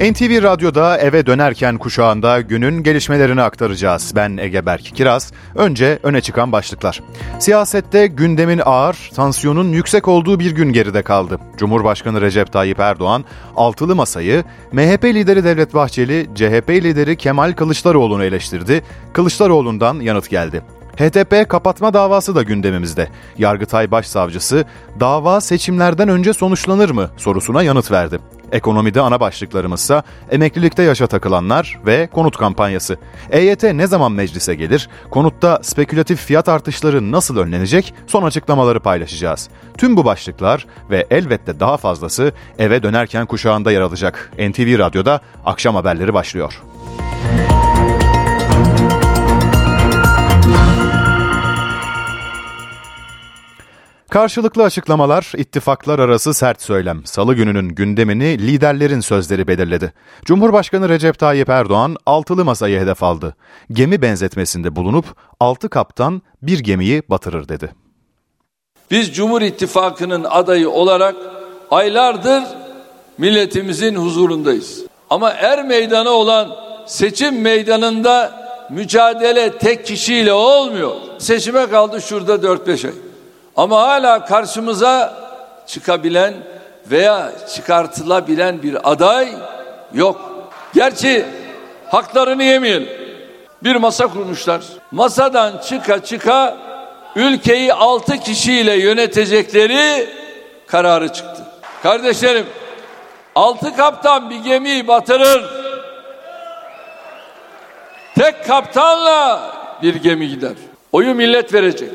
NTV Radyo'da eve dönerken kuşağında günün gelişmelerini aktaracağız. Ben Ege Berk Kiraz. Önce öne çıkan başlıklar. Siyasette gündemin ağır, tansiyonun yüksek olduğu bir gün geride kaldı. Cumhurbaşkanı Recep Tayyip Erdoğan altılı masayı MHP lideri Devlet Bahçeli, CHP lideri Kemal Kılıçdaroğlu'nu eleştirdi. Kılıçdaroğlu'ndan yanıt geldi. HDP kapatma davası da gündemimizde. Yargıtay Başsavcısı dava seçimlerden önce sonuçlanır mı sorusuna yanıt verdi. Ekonomide ana başlıklarımızsa emeklilikte yaşa takılanlar ve konut kampanyası. EYT ne zaman meclise gelir? Konutta spekülatif fiyat artışları nasıl önlenecek? Son açıklamaları paylaşacağız. Tüm bu başlıklar ve elbette daha fazlası eve dönerken kuşağında yer alacak. NTV Radyo'da akşam haberleri başlıyor. Karşılıklı açıklamalar, ittifaklar arası sert söylem. Salı gününün gündemini liderlerin sözleri belirledi. Cumhurbaşkanı Recep Tayyip Erdoğan altılı masayı hedef aldı. Gemi benzetmesinde bulunup altı kaptan bir gemiyi batırır dedi. Biz Cumhur İttifakı'nın adayı olarak aylardır milletimizin huzurundayız. Ama er meydanı olan seçim meydanında mücadele tek kişiyle olmuyor. Seçime kaldı şurada 4-5 ay. Ama hala karşımıza çıkabilen veya çıkartılabilen bir aday yok. Gerçi haklarını yemeyelim. Bir masa kurmuşlar. Masadan çıka çıka ülkeyi altı kişiyle yönetecekleri kararı çıktı. Kardeşlerim altı kaptan bir gemiyi batırır. Tek kaptanla bir gemi gider. Oyu millet verecek.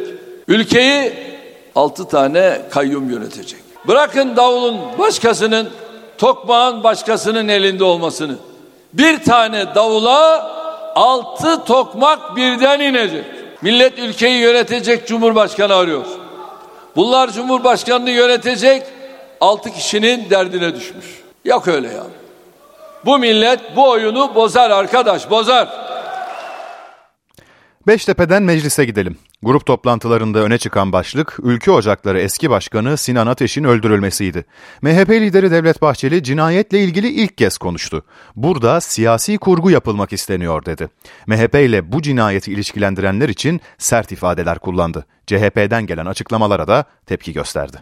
Ülkeyi altı tane kayyum yönetecek. Bırakın davulun başkasının, tokmağın başkasının elinde olmasını. Bir tane davula altı tokmak birden inecek. Millet ülkeyi yönetecek cumhurbaşkanı arıyor. Bunlar cumhurbaşkanını yönetecek altı kişinin derdine düşmüş. Yok öyle ya. Bu millet bu oyunu bozar arkadaş bozar. Beştepe'den meclise gidelim. Grup toplantılarında öne çıkan başlık, Ülke Ocakları eski başkanı Sinan Ateş'in öldürülmesiydi. MHP lideri Devlet Bahçeli cinayetle ilgili ilk kez konuştu. Burada siyasi kurgu yapılmak isteniyor dedi. MHP ile bu cinayeti ilişkilendirenler için sert ifadeler kullandı. CHP'den gelen açıklamalara da tepki gösterdi.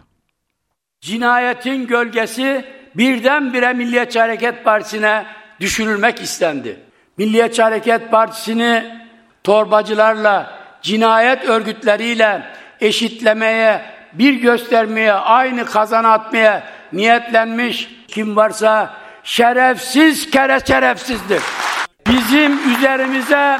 Cinayetin gölgesi birdenbire Milliyetçi Hareket Partisi'ne düşürülmek istendi. Milliyetçi Hareket Partisi'ni torbacılarla, cinayet örgütleriyle eşitlemeye, bir göstermeye, aynı kazan atmaya niyetlenmiş kim varsa şerefsiz kere şerefsizdir. Bizim üzerimize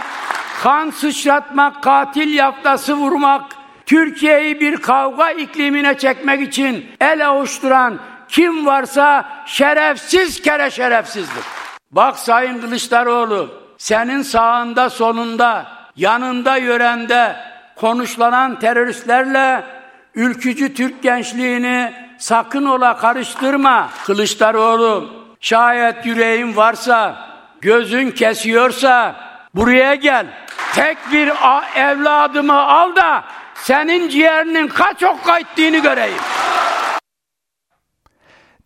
kan sıçratmak, katil yaftası vurmak, Türkiye'yi bir kavga iklimine çekmek için el avuşturan kim varsa şerefsiz kere şerefsizdir. Bak Sayın Kılıçdaroğlu, senin sağında sonunda yanında yörende konuşlanan teröristlerle ülkücü Türk gençliğini sakın ola karıştırma Kılıçdaroğlu. Şayet yüreğin varsa, gözün kesiyorsa buraya gel. Tek bir evladımı al da senin ciğerinin kaç okka ettiğini göreyim.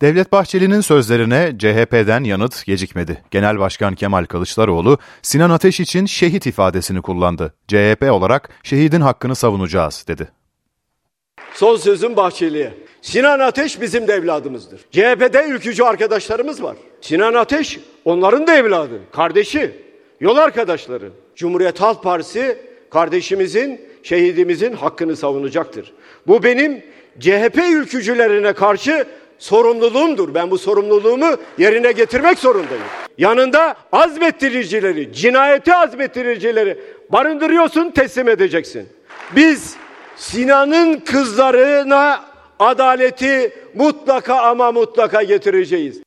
Devlet Bahçeli'nin sözlerine CHP'den yanıt gecikmedi. Genel Başkan Kemal Kılıçdaroğlu Sinan Ateş için şehit ifadesini kullandı. CHP olarak şehidin hakkını savunacağız dedi. Son sözüm Bahçeli'ye. Sinan Ateş bizim de evladımızdır. CHP'de ülkücü arkadaşlarımız var. Sinan Ateş onların da evladı, kardeşi, yol arkadaşları. Cumhuriyet Halk Partisi kardeşimizin, şehidimizin hakkını savunacaktır. Bu benim CHP ülkücülerine karşı sorumluluğumdur. Ben bu sorumluluğumu yerine getirmek zorundayım. Yanında azmettiricileri, cinayeti azmettiricileri barındırıyorsun, teslim edeceksin. Biz Sinan'ın kızlarına adaleti mutlaka ama mutlaka getireceğiz.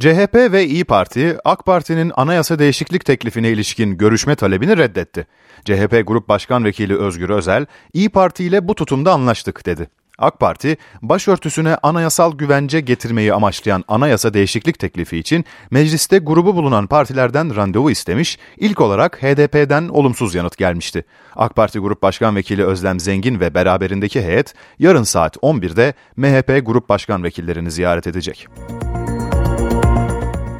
CHP ve İyi Parti, AK Parti'nin anayasa değişiklik teklifine ilişkin görüşme talebini reddetti. CHP Grup Başkan Vekili Özgür Özel, İyi Parti ile bu tutumda anlaştık dedi. AK Parti, başörtüsüne anayasal güvence getirmeyi amaçlayan anayasa değişiklik teklifi için mecliste grubu bulunan partilerden randevu istemiş, ilk olarak HDP'den olumsuz yanıt gelmişti. AK Parti Grup Başkan Vekili Özlem Zengin ve beraberindeki heyet yarın saat 11'de MHP Grup Başkan Vekillerini ziyaret edecek.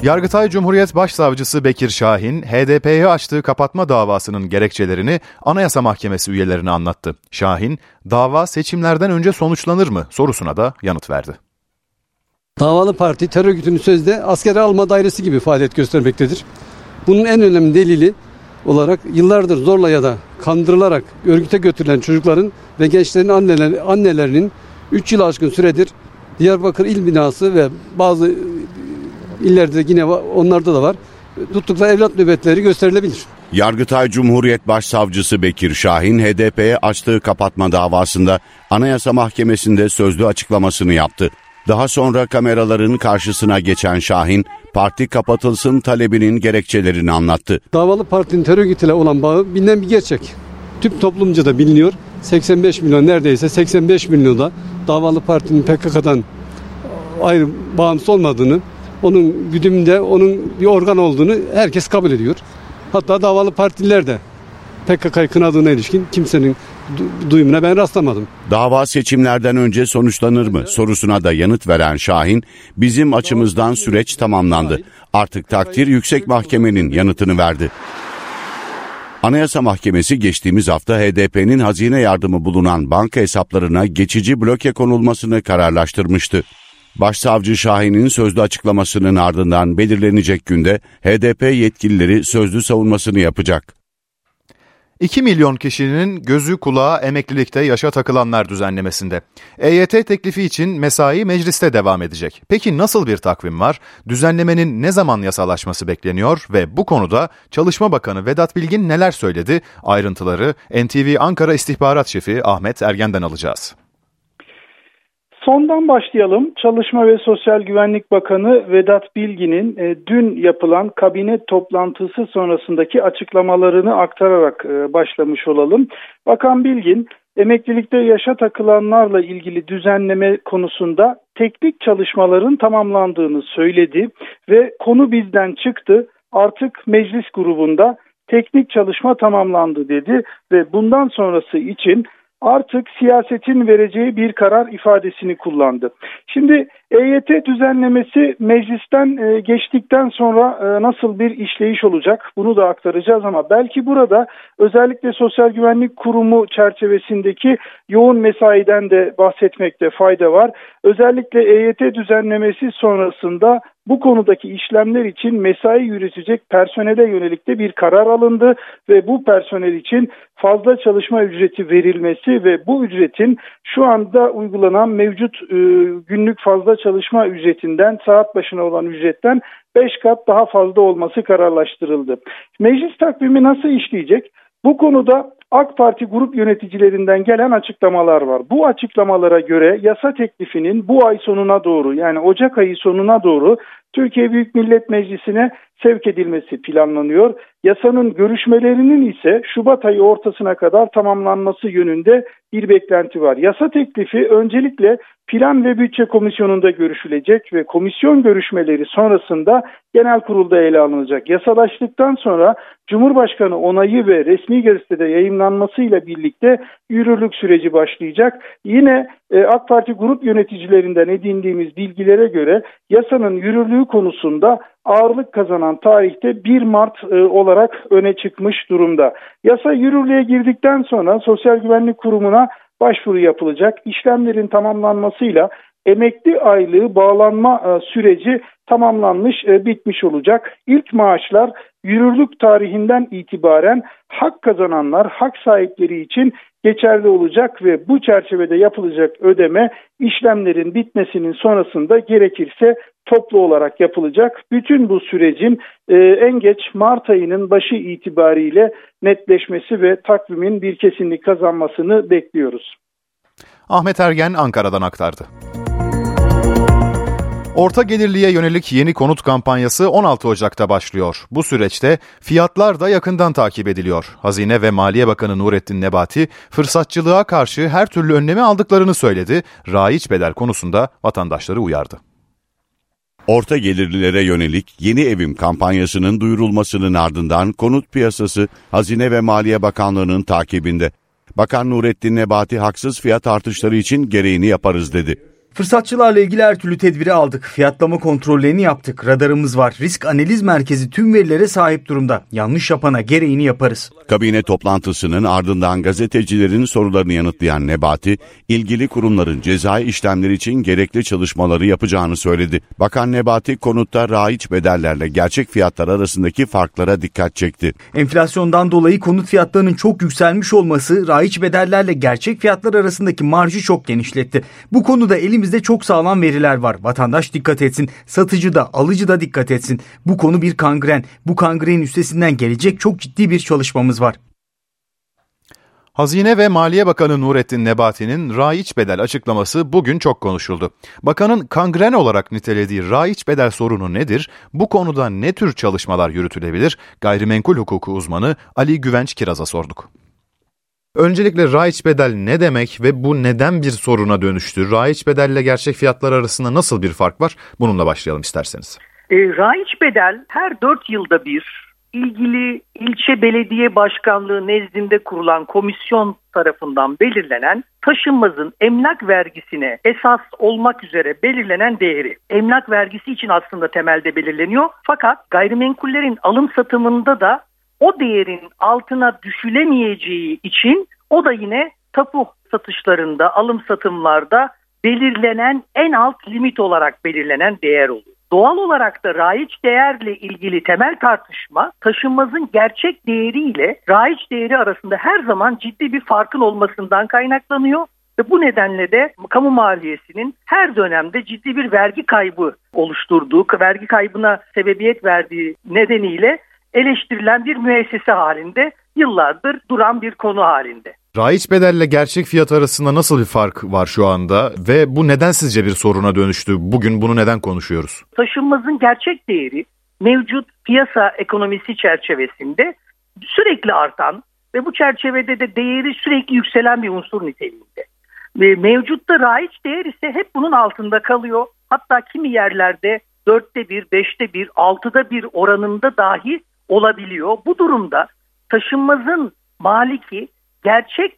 Yargıtay Cumhuriyet Başsavcısı Bekir Şahin, HDP'ye açtığı kapatma davasının gerekçelerini Anayasa Mahkemesi üyelerine anlattı. Şahin, dava seçimlerden önce sonuçlanır mı sorusuna da yanıt verdi. Davalı parti terör örgütünün sözde askere alma dairesi gibi faaliyet göstermektedir. Bunun en önemli delili olarak yıllardır zorla ya da kandırılarak örgüte götürülen çocukların ve gençlerin anneler, annelerinin 3 yıl aşkın süredir Diyarbakır İl Binası ve bazı illerde yine onlarda da var. Tuttukları evlat nöbetleri gösterilebilir. Yargıtay Cumhuriyet Başsavcısı Bekir Şahin HDP'ye açtığı kapatma davasında Anayasa Mahkemesi'nde sözlü açıklamasını yaptı. Daha sonra kameraların karşısına geçen Şahin, parti kapatılsın talebinin gerekçelerini anlattı. Davalı partinin terör örgütüyle olan bağı bilinen bir gerçek. Tüm toplumca da biliniyor. 85 milyon neredeyse 85 milyonda davalı partinin PKK'dan ayrı bağımsız olmadığını, onun güdümünde onun bir organ olduğunu herkes kabul ediyor. Hatta davalı partiler de PKK'yı kınadığına ilişkin kimsenin duyumuna ben rastlamadım. Dava seçimlerden önce sonuçlanır mı sorusuna da yanıt veren Şahin, bizim açımızdan süreç tamamlandı. Artık takdir yüksek mahkemenin yanıtını verdi. Anayasa Mahkemesi geçtiğimiz hafta HDP'nin hazine yardımı bulunan banka hesaplarına geçici bloke konulmasını kararlaştırmıştı. Başsavcı Şahin'in sözlü açıklamasının ardından belirlenecek günde HDP yetkilileri sözlü savunmasını yapacak. 2 milyon kişinin gözü kulağı emeklilikte yaşa takılanlar düzenlemesinde. EYT teklifi için mesai mecliste devam edecek. Peki nasıl bir takvim var? Düzenlemenin ne zaman yasalaşması bekleniyor ve bu konuda Çalışma Bakanı Vedat Bilgin neler söyledi? Ayrıntıları NTV Ankara İstihbarat Şefi Ahmet Ergen'den alacağız. Sondan başlayalım. Çalışma ve Sosyal Güvenlik Bakanı Vedat Bilgin'in e, dün yapılan kabine toplantısı sonrasındaki açıklamalarını aktararak e, başlamış olalım. Bakan Bilgin, emeklilikte yaşa takılanlarla ilgili düzenleme konusunda teknik çalışmaların tamamlandığını söyledi ve konu bizden çıktı. Artık meclis grubunda teknik çalışma tamamlandı dedi ve bundan sonrası için artık siyasetin vereceği bir karar ifadesini kullandı. Şimdi EYT düzenlemesi meclisten e, geçtikten sonra e, nasıl bir işleyiş olacak bunu da aktaracağız ama belki burada özellikle Sosyal Güvenlik Kurumu çerçevesindeki yoğun mesaiden de bahsetmekte fayda var. Özellikle EYT düzenlemesi sonrasında bu konudaki işlemler için mesai yürütecek personele yönelik de bir karar alındı ve bu personel için fazla çalışma ücreti verilmesi ve bu ücretin şu anda uygulanan mevcut e, günlük fazla çalışma ücretinden saat başına olan ücretten 5 kat daha fazla olması kararlaştırıldı. Meclis takvimi nasıl işleyecek? Bu konuda AK Parti grup yöneticilerinden gelen açıklamalar var. Bu açıklamalara göre yasa teklifinin bu ay sonuna doğru yani Ocak ayı sonuna doğru Türkiye Büyük Millet Meclisi'ne sevk edilmesi planlanıyor. Yasanın görüşmelerinin ise Şubat ayı ortasına kadar tamamlanması yönünde bir beklenti var. Yasa teklifi öncelikle Plan ve Bütçe Komisyonu'nda görüşülecek ve komisyon görüşmeleri sonrasında genel kurulda ele alınacak. Yasalaştıktan sonra Cumhurbaşkanı onayı ve resmi gazetede yayınlanmasıyla birlikte yürürlük süreci başlayacak. Yine e, AK Parti grup yöneticilerinden edindiğimiz bilgilere göre yasanın yürürlüğü konusunda ağırlık kazanan tarihte 1 Mart e, olarak öne çıkmış durumda. Yasa yürürlüğe girdikten sonra Sosyal Güvenlik Kurumu'na başvuru yapılacak. İşlemlerin tamamlanmasıyla emekli aylığı bağlanma e, süreci tamamlanmış, e, bitmiş olacak. İlk maaşlar yürürlük tarihinden itibaren hak kazananlar, hak sahipleri için geçerli olacak ve bu çerçevede yapılacak ödeme işlemlerin bitmesinin sonrasında gerekirse toplu olarak yapılacak. Bütün bu sürecin e, en geç Mart ayının başı itibariyle netleşmesi ve takvimin bir kesinlik kazanmasını bekliyoruz. Ahmet Ergen Ankara'dan aktardı. Orta gelirliye yönelik yeni konut kampanyası 16 Ocak'ta başlıyor. Bu süreçte fiyatlar da yakından takip ediliyor. Hazine ve Maliye Bakanı Nurettin Nebati fırsatçılığa karşı her türlü önlemi aldıklarını söyledi. Raiç bedel konusunda vatandaşları uyardı. Orta gelirlilere yönelik yeni evim kampanyasının duyurulmasının ardından konut piyasası Hazine ve Maliye Bakanlığı'nın takibinde. Bakan Nurettin Nebati haksız fiyat artışları için gereğini yaparız dedi. Fırsatçılarla ilgili her türlü tedbiri aldık. Fiyatlama kontrollerini yaptık. Radarımız var. Risk analiz merkezi tüm verilere sahip durumda. Yanlış yapana gereğini yaparız. Kabine toplantısının ardından gazetecilerin sorularını yanıtlayan Nebati, ilgili kurumların cezai işlemleri için gerekli çalışmaları yapacağını söyledi. Bakan Nebati konutta raiç bedellerle gerçek fiyatlar arasındaki farklara dikkat çekti. Enflasyondan dolayı konut fiyatlarının çok yükselmiş olması raiç bedellerle gerçek fiyatlar arasındaki marjı çok genişletti. Bu konuda elimizde çok sağlam veriler var. Vatandaş dikkat etsin, satıcı da alıcı da dikkat etsin. Bu konu bir kangren. Bu kangrenin üstesinden gelecek çok ciddi bir çalışmamız var. Hazine ve Maliye Bakanı Nurettin Nebati'nin raiç bedel açıklaması bugün çok konuşuldu. Bakanın kangren olarak nitelediği raiç bedel sorunu nedir? Bu konuda ne tür çalışmalar yürütülebilir? Gayrimenkul hukuku uzmanı Ali Güvenç Kiraz'a sorduk. Öncelikle raiç bedel ne demek ve bu neden bir soruna dönüştü? Raiç bedelle gerçek fiyatlar arasında nasıl bir fark var? Bununla başlayalım isterseniz. E, raiç bedel her 4 yılda bir ilgili ilçe belediye başkanlığı nezdinde kurulan komisyon tarafından belirlenen taşınmazın emlak vergisine esas olmak üzere belirlenen değeri. Emlak vergisi için aslında temelde belirleniyor. Fakat gayrimenkullerin alım satımında da o değerin altına düşülemeyeceği için o da yine tapu satışlarında, alım satımlarda belirlenen en alt limit olarak belirlenen değer oluyor. Doğal olarak da raiç değerle ilgili temel tartışma taşınmazın gerçek değeriyle raiç değeri arasında her zaman ciddi bir farkın olmasından kaynaklanıyor. Ve bu nedenle de kamu maliyesinin her dönemde ciddi bir vergi kaybı oluşturduğu, vergi kaybına sebebiyet verdiği nedeniyle eleştirilen bir müessese halinde yıllardır duran bir konu halinde. Raiç bedelle gerçek fiyat arasında nasıl bir fark var şu anda ve bu neden sizce bir soruna dönüştü? Bugün bunu neden konuşuyoruz? Taşınmazın gerçek değeri mevcut piyasa ekonomisi çerçevesinde sürekli artan ve bu çerçevede de değeri sürekli yükselen bir unsur niteliğinde. Ve mevcutta raiç değer ise hep bunun altında kalıyor. Hatta kimi yerlerde dörtte bir, beşte bir, altıda bir oranında dahi olabiliyor. Bu durumda taşınmazın maliki gerçek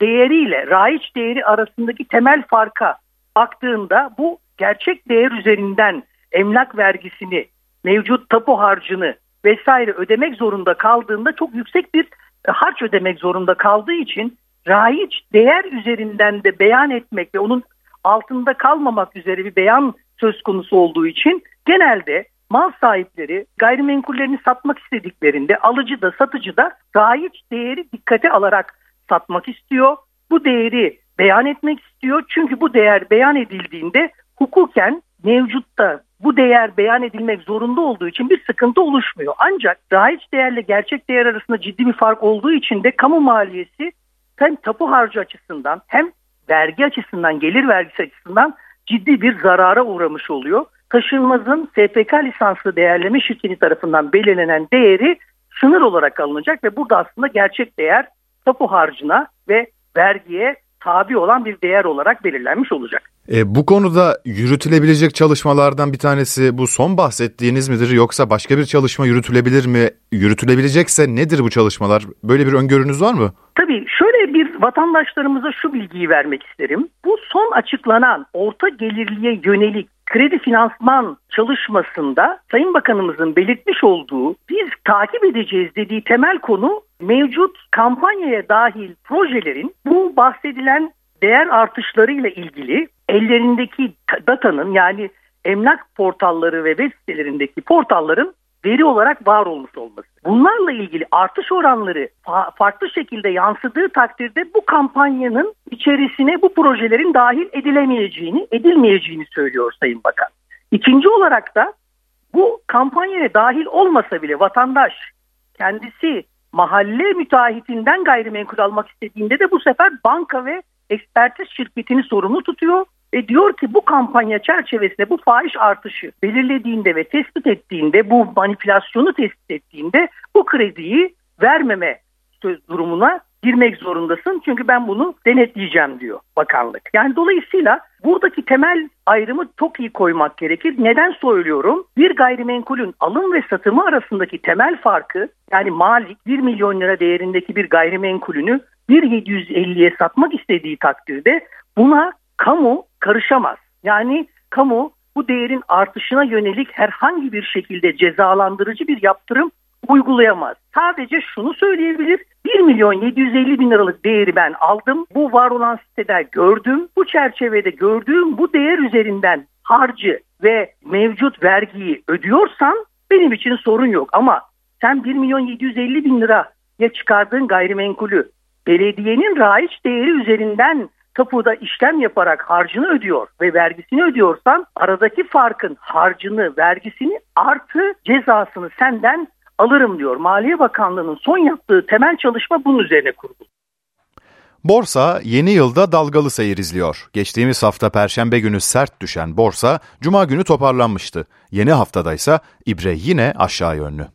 değeriyle raiç değeri arasındaki temel farka baktığında bu gerçek değer üzerinden emlak vergisini, mevcut tapu harcını vesaire ödemek zorunda kaldığında çok yüksek bir harç ödemek zorunda kaldığı için raiç değer üzerinden de beyan etmek ve onun altında kalmamak üzere bir beyan söz konusu olduğu için genelde mal sahipleri gayrimenkullerini satmak istediklerinde alıcı da satıcı da raiç değeri dikkate alarak satmak istiyor. Bu değeri beyan etmek istiyor. Çünkü bu değer beyan edildiğinde hukuken mevcutta bu değer beyan edilmek zorunda olduğu için bir sıkıntı oluşmuyor. Ancak raiç değerle gerçek değer arasında ciddi bir fark olduğu için de kamu maliyesi hem tapu harcı açısından hem vergi açısından gelir vergisi açısından ciddi bir zarara uğramış oluyor. Taşınmazın SPK lisanslı değerleme şirketi tarafından belirlenen değeri sınır olarak alınacak ve burada aslında gerçek değer tapu harcına ve vergiye tabi olan bir değer olarak belirlenmiş olacak. E, bu konuda yürütülebilecek çalışmalardan bir tanesi bu son bahsettiğiniz midir yoksa başka bir çalışma yürütülebilir mi? Yürütülebilecekse nedir bu çalışmalar? Böyle bir öngörünüz var mı? Tabii şöyle bir vatandaşlarımıza şu bilgiyi vermek isterim. Bu son açıklanan orta gelirliye yönelik kredi finansman çalışmasında Sayın Bakanımızın belirtmiş olduğu biz takip edeceğiz dediği temel konu mevcut kampanyaya dahil projelerin bu bahsedilen değer artışlarıyla ilgili ellerindeki datanın yani emlak portalları ve web sitelerindeki portalların veri olarak var olmuş olması. Bunlarla ilgili artış oranları fa- farklı şekilde yansıdığı takdirde bu kampanyanın içerisine bu projelerin dahil edilemeyeceğini, edilmeyeceğini söylüyor Sayın Bakan. İkinci olarak da bu kampanyaya dahil olmasa bile vatandaş kendisi mahalle müteahhitinden gayrimenkul almak istediğinde de bu sefer banka ve ekspertiz şirketini sorumlu tutuyor ve diyor ki bu kampanya çerçevesinde bu fahiş artışı belirlediğinde ve tespit ettiğinde bu manipülasyonu tespit ettiğinde bu krediyi vermeme söz durumuna girmek zorundasın. Çünkü ben bunu denetleyeceğim diyor bakanlık. Yani dolayısıyla buradaki temel ayrımı çok iyi koymak gerekir. Neden söylüyorum? Bir gayrimenkulün alım ve satımı arasındaki temel farkı yani Malik 1 milyon lira değerindeki bir gayrimenkulünü 1.750'ye satmak istediği takdirde buna kamu karışamaz. Yani kamu bu değerin artışına yönelik herhangi bir şekilde cezalandırıcı bir yaptırım uygulayamaz. Sadece şunu söyleyebilir. 1 milyon 750 bin liralık değeri ben aldım. Bu var olan sitede gördüm. Bu çerçevede gördüğüm bu değer üzerinden harcı ve mevcut vergiyi ödüyorsan benim için sorun yok. Ama sen 1 milyon 750 bin liraya çıkardığın gayrimenkulü belediyenin raiç değeri üzerinden tapuda işlem yaparak harcını ödüyor ve vergisini ödüyorsan aradaki farkın harcını, vergisini artı cezasını senden alırım diyor. Maliye Bakanlığı'nın son yaptığı temel çalışma bunun üzerine kurulu. Borsa yeni yılda dalgalı seyir izliyor. Geçtiğimiz hafta perşembe günü sert düşen borsa cuma günü toparlanmıştı. Yeni haftada ise ibre yine aşağı yönlü.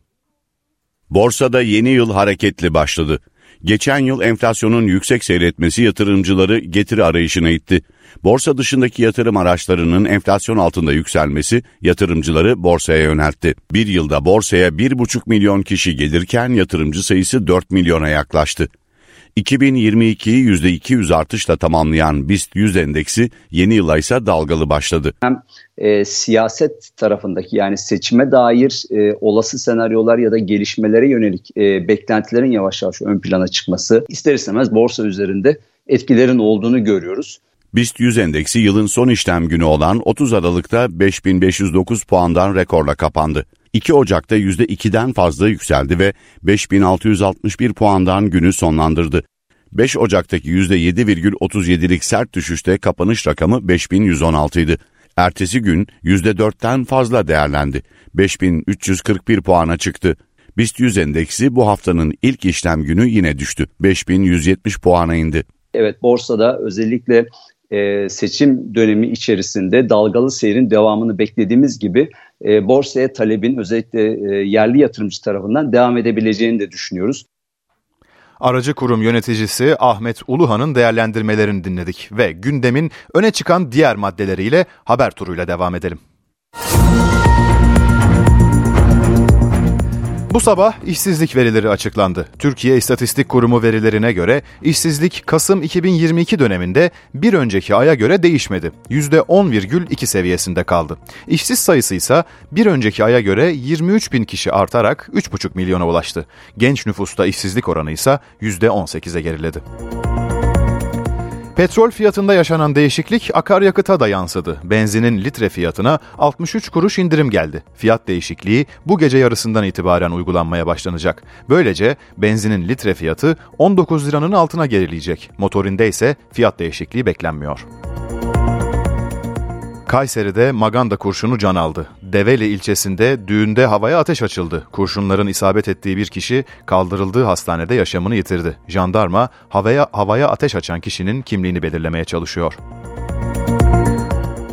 Borsada yeni yıl hareketli başladı. Geçen yıl enflasyonun yüksek seyretmesi yatırımcıları getiri arayışına itti. Borsa dışındaki yatırım araçlarının enflasyon altında yükselmesi yatırımcıları borsaya yöneltti. Bir yılda borsaya 1,5 milyon kişi gelirken yatırımcı sayısı 4 milyona yaklaştı. 2022'yi %200 artışla tamamlayan BIST 100 endeksi yeni yıla ise dalgalı başladı. Hem e, siyaset tarafındaki yani seçime dair e, olası senaryolar ya da gelişmelere yönelik e, beklentilerin yavaş yavaş ön plana çıkması ister istemez borsa üzerinde etkilerin olduğunu görüyoruz. BIST 100 endeksi yılın son işlem günü olan 30 Aralık'ta 5509 puandan rekorla kapandı. 2 Ocak'ta %2'den fazla yükseldi ve 5661 puandan günü sonlandırdı. 5 Ocak'taki %7,37'lik sert düşüşte kapanış rakamı 5116 idi. Ertesi gün %4'ten fazla değerlendi. 5341 puana çıktı. BIST 100 endeksi bu haftanın ilk işlem günü yine düştü. 5170 puana indi. Evet borsada özellikle e, seçim dönemi içerisinde dalgalı seyrin devamını beklediğimiz gibi e, borsaya talebin özellikle e, yerli yatırımcı tarafından devam edebileceğini de düşünüyoruz. Aracı kurum yöneticisi Ahmet Uluhan'ın değerlendirmelerini dinledik ve gündemin öne çıkan diğer maddeleriyle haber turuyla devam edelim. Bu sabah işsizlik verileri açıklandı. Türkiye İstatistik Kurumu verilerine göre işsizlik Kasım 2022 döneminde bir önceki aya göre değişmedi. %10,2 seviyesinde kaldı. İşsiz sayısı ise bir önceki aya göre 23 bin kişi artarak 3,5 milyona ulaştı. Genç nüfusta işsizlik oranı ise %18'e geriledi. Petrol fiyatında yaşanan değişiklik akaryakıta da yansıdı. Benzinin litre fiyatına 63 kuruş indirim geldi. Fiyat değişikliği bu gece yarısından itibaren uygulanmaya başlanacak. Böylece benzinin litre fiyatı 19 liranın altına gerileyecek. Motorinde ise fiyat değişikliği beklenmiyor. Kayseri'de Maganda kurşunu can aldı. Develi ilçesinde düğünde havaya ateş açıldı. Kurşunların isabet ettiği bir kişi kaldırıldığı hastanede yaşamını yitirdi. Jandarma havaya havaya ateş açan kişinin kimliğini belirlemeye çalışıyor.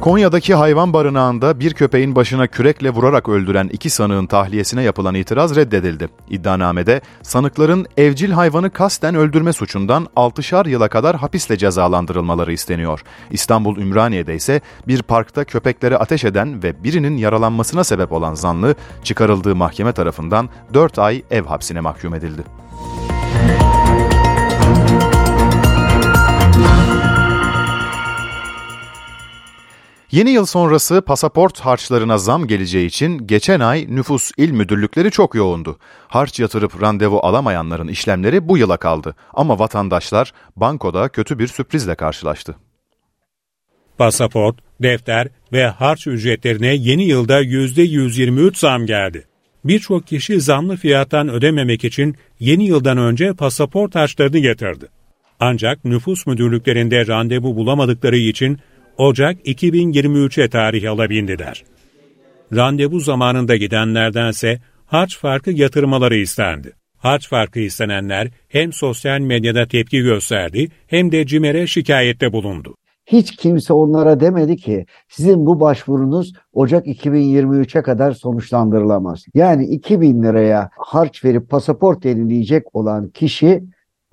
Konya'daki hayvan barınağında bir köpeğin başına kürekle vurarak öldüren iki sanığın tahliyesine yapılan itiraz reddedildi. İddianamede sanıkların evcil hayvanı kasten öldürme suçundan 6'şar yıla kadar hapisle cezalandırılmaları isteniyor. İstanbul Ümraniye'de ise bir parkta köpeklere ateş eden ve birinin yaralanmasına sebep olan zanlı çıkarıldığı mahkeme tarafından 4 ay ev hapsine mahkum edildi. Yeni yıl sonrası pasaport harçlarına zam geleceği için geçen ay nüfus il müdürlükleri çok yoğundu. Harç yatırıp randevu alamayanların işlemleri bu yıla kaldı. Ama vatandaşlar bankoda kötü bir sürprizle karşılaştı. Pasaport, defter ve harç ücretlerine yeni yılda %123 zam geldi. Birçok kişi zamlı fiyattan ödememek için yeni yıldan önce pasaport harçlarını getirdi. Ancak nüfus müdürlüklerinde randevu bulamadıkları için Ocak 2023'e tarih alabildiler. Randevu zamanında gidenlerdense harç farkı yatırmaları istendi. Harç farkı istenenler hem sosyal medyada tepki gösterdi hem de CİMER'e şikayette bulundu. Hiç kimse onlara demedi ki sizin bu başvurunuz Ocak 2023'e kadar sonuçlandırılamaz. Yani 2000 liraya harç verip pasaport yenileyecek olan kişi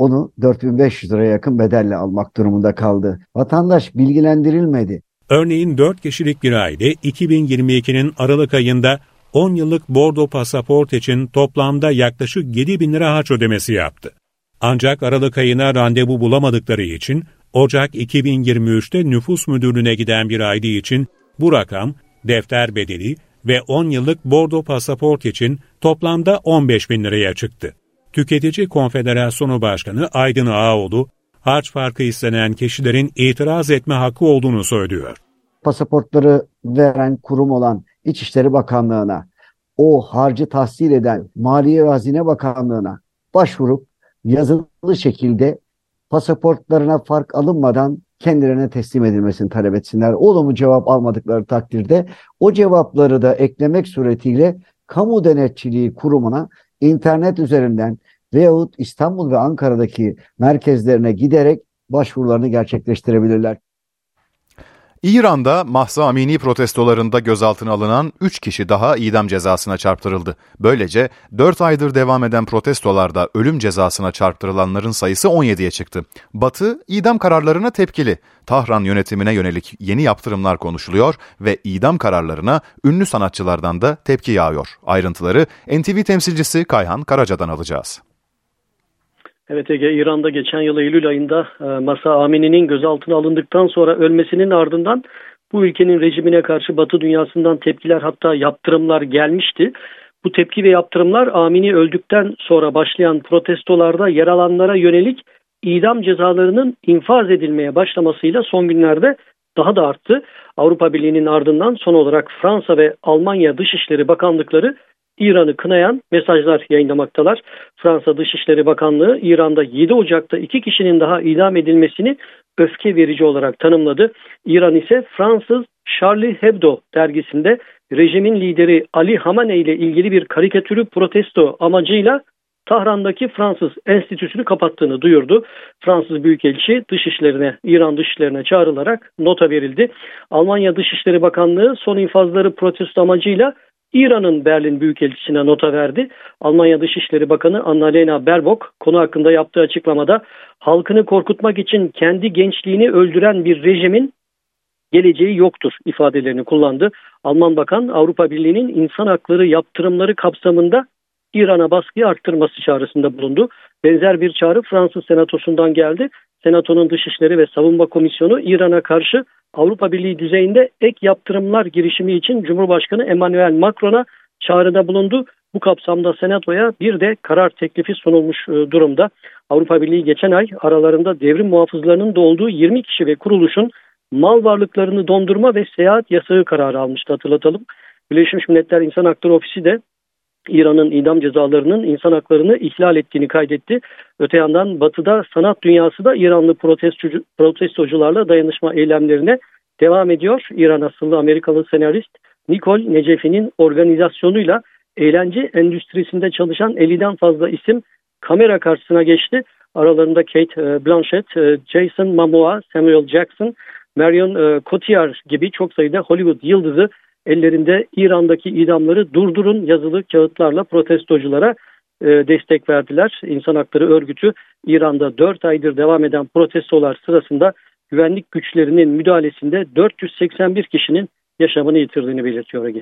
onu 4500 liraya yakın bedelle almak durumunda kaldı. Vatandaş bilgilendirilmedi. Örneğin 4 kişilik bir aile 2022'nin Aralık ayında 10 yıllık bordo pasaport için toplamda yaklaşık 7 bin lira harç ödemesi yaptı. Ancak Aralık ayına randevu bulamadıkları için Ocak 2023'te nüfus müdürlüğüne giden bir ID için bu rakam defter bedeli ve 10 yıllık bordo pasaport için toplamda 15 bin liraya çıktı. Tüketici Konfederasyonu Başkanı Aydın Ağaoğlu, harç farkı istenen kişilerin itiraz etme hakkı olduğunu söylüyor. Pasaportları veren kurum olan İçişleri Bakanlığı'na, o harcı tahsil eden Maliye ve Hazine Bakanlığı'na başvurup yazılı şekilde pasaportlarına fark alınmadan kendilerine teslim edilmesini talep etsinler. Olumlu cevap almadıkları takdirde o cevapları da eklemek suretiyle kamu denetçiliği kurumuna internet üzerinden veyahut İstanbul ve Ankara'daki merkezlerine giderek başvurularını gerçekleştirebilirler. İran'da Mahsa Amini protestolarında gözaltına alınan 3 kişi daha idam cezasına çarptırıldı. Böylece 4 aydır devam eden protestolarda ölüm cezasına çarptırılanların sayısı 17'ye çıktı. Batı idam kararlarına tepkili. Tahran yönetimine yönelik yeni yaptırımlar konuşuluyor ve idam kararlarına ünlü sanatçılardan da tepki yağıyor. Ayrıntıları NTV temsilcisi Kayhan Karaca'dan alacağız. Evet Ege, İran'da geçen yıl Eylül ayında e, Masa Amini'nin gözaltına alındıktan sonra ölmesinin ardından bu ülkenin rejimine karşı Batı dünyasından tepkiler hatta yaptırımlar gelmişti. Bu tepki ve yaptırımlar Amini öldükten sonra başlayan protestolarda yer alanlara yönelik idam cezalarının infaz edilmeye başlamasıyla son günlerde daha da arttı. Avrupa Birliği'nin ardından son olarak Fransa ve Almanya Dışişleri Bakanlıkları İran'ı kınayan mesajlar yayınlamaktalar. Fransa Dışişleri Bakanlığı İran'da 7 Ocak'ta iki kişinin daha idam edilmesini öfke verici olarak tanımladı. İran ise Fransız Charlie Hebdo dergisinde rejimin lideri Ali Hamaney ile ilgili bir karikatürü protesto amacıyla Tahran'daki Fransız enstitüsünü kapattığını duyurdu. Fransız Büyükelçi dışişlerine, İran dışişlerine çağrılarak nota verildi. Almanya Dışişleri Bakanlığı son infazları protesto amacıyla İran'ın Berlin Büyükelçisi'ne nota verdi. Almanya Dışişleri Bakanı Annalena Baerbock konu hakkında yaptığı açıklamada halkını korkutmak için kendi gençliğini öldüren bir rejimin geleceği yoktur ifadelerini kullandı. Alman Bakan Avrupa Birliği'nin insan hakları yaptırımları kapsamında İran'a baskıyı arttırması çağrısında bulundu. Benzer bir çağrı Fransız Senatosu'ndan geldi. Senatonun Dışişleri ve Savunma Komisyonu İran'a karşı Avrupa Birliği düzeyinde ek yaptırımlar girişimi için Cumhurbaşkanı Emmanuel Macron'a çağrıda bulundu. Bu kapsamda Senato'ya bir de karar teklifi sunulmuş e, durumda. Avrupa Birliği geçen ay aralarında devrim muhafızlarının da olduğu 20 kişi ve kuruluşun mal varlıklarını dondurma ve seyahat yasağı kararı almıştı hatırlatalım. Birleşmiş Milletler İnsan Hakları Ofisi de İran'ın idam cezalarının insan haklarını ihlal ettiğini kaydetti. Öte yandan batıda sanat dünyası da İranlı protestocu, protestocularla dayanışma eylemlerine devam ediyor. İran asıllı Amerikalı senarist Nicole Necefi'nin organizasyonuyla eğlence endüstrisinde çalışan 50'den fazla isim kamera karşısına geçti. Aralarında Kate e, Blanchett, e, Jason Momoa, Samuel Jackson, Marion e, Cotillard gibi çok sayıda Hollywood yıldızı ellerinde İran'daki idamları durdurun yazılı kağıtlarla protestoculara e, destek verdiler. İnsan Hakları Örgütü İran'da 4 aydır devam eden protestolar sırasında güvenlik güçlerinin müdahalesinde 481 kişinin yaşamını yitirdiğini belirtiyor.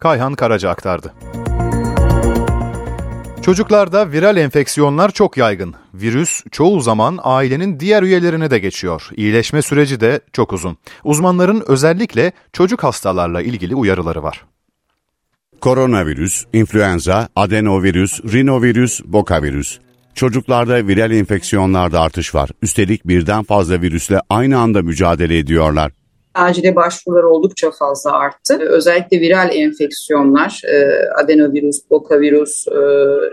Kayhan Karaca aktardı. Çocuklarda viral enfeksiyonlar çok yaygın. Virüs çoğu zaman ailenin diğer üyelerine de geçiyor. İyileşme süreci de çok uzun. Uzmanların özellikle çocuk hastalarla ilgili uyarıları var. Koronavirüs, influenza, adenovirüs, rinovirüs, bokavirüs. Çocuklarda viral enfeksiyonlarda artış var. Üstelik birden fazla virüsle aynı anda mücadele ediyorlar acile başvurular oldukça fazla arttı. Özellikle viral enfeksiyonlar, e, adenovirüs, bokavirüs, e,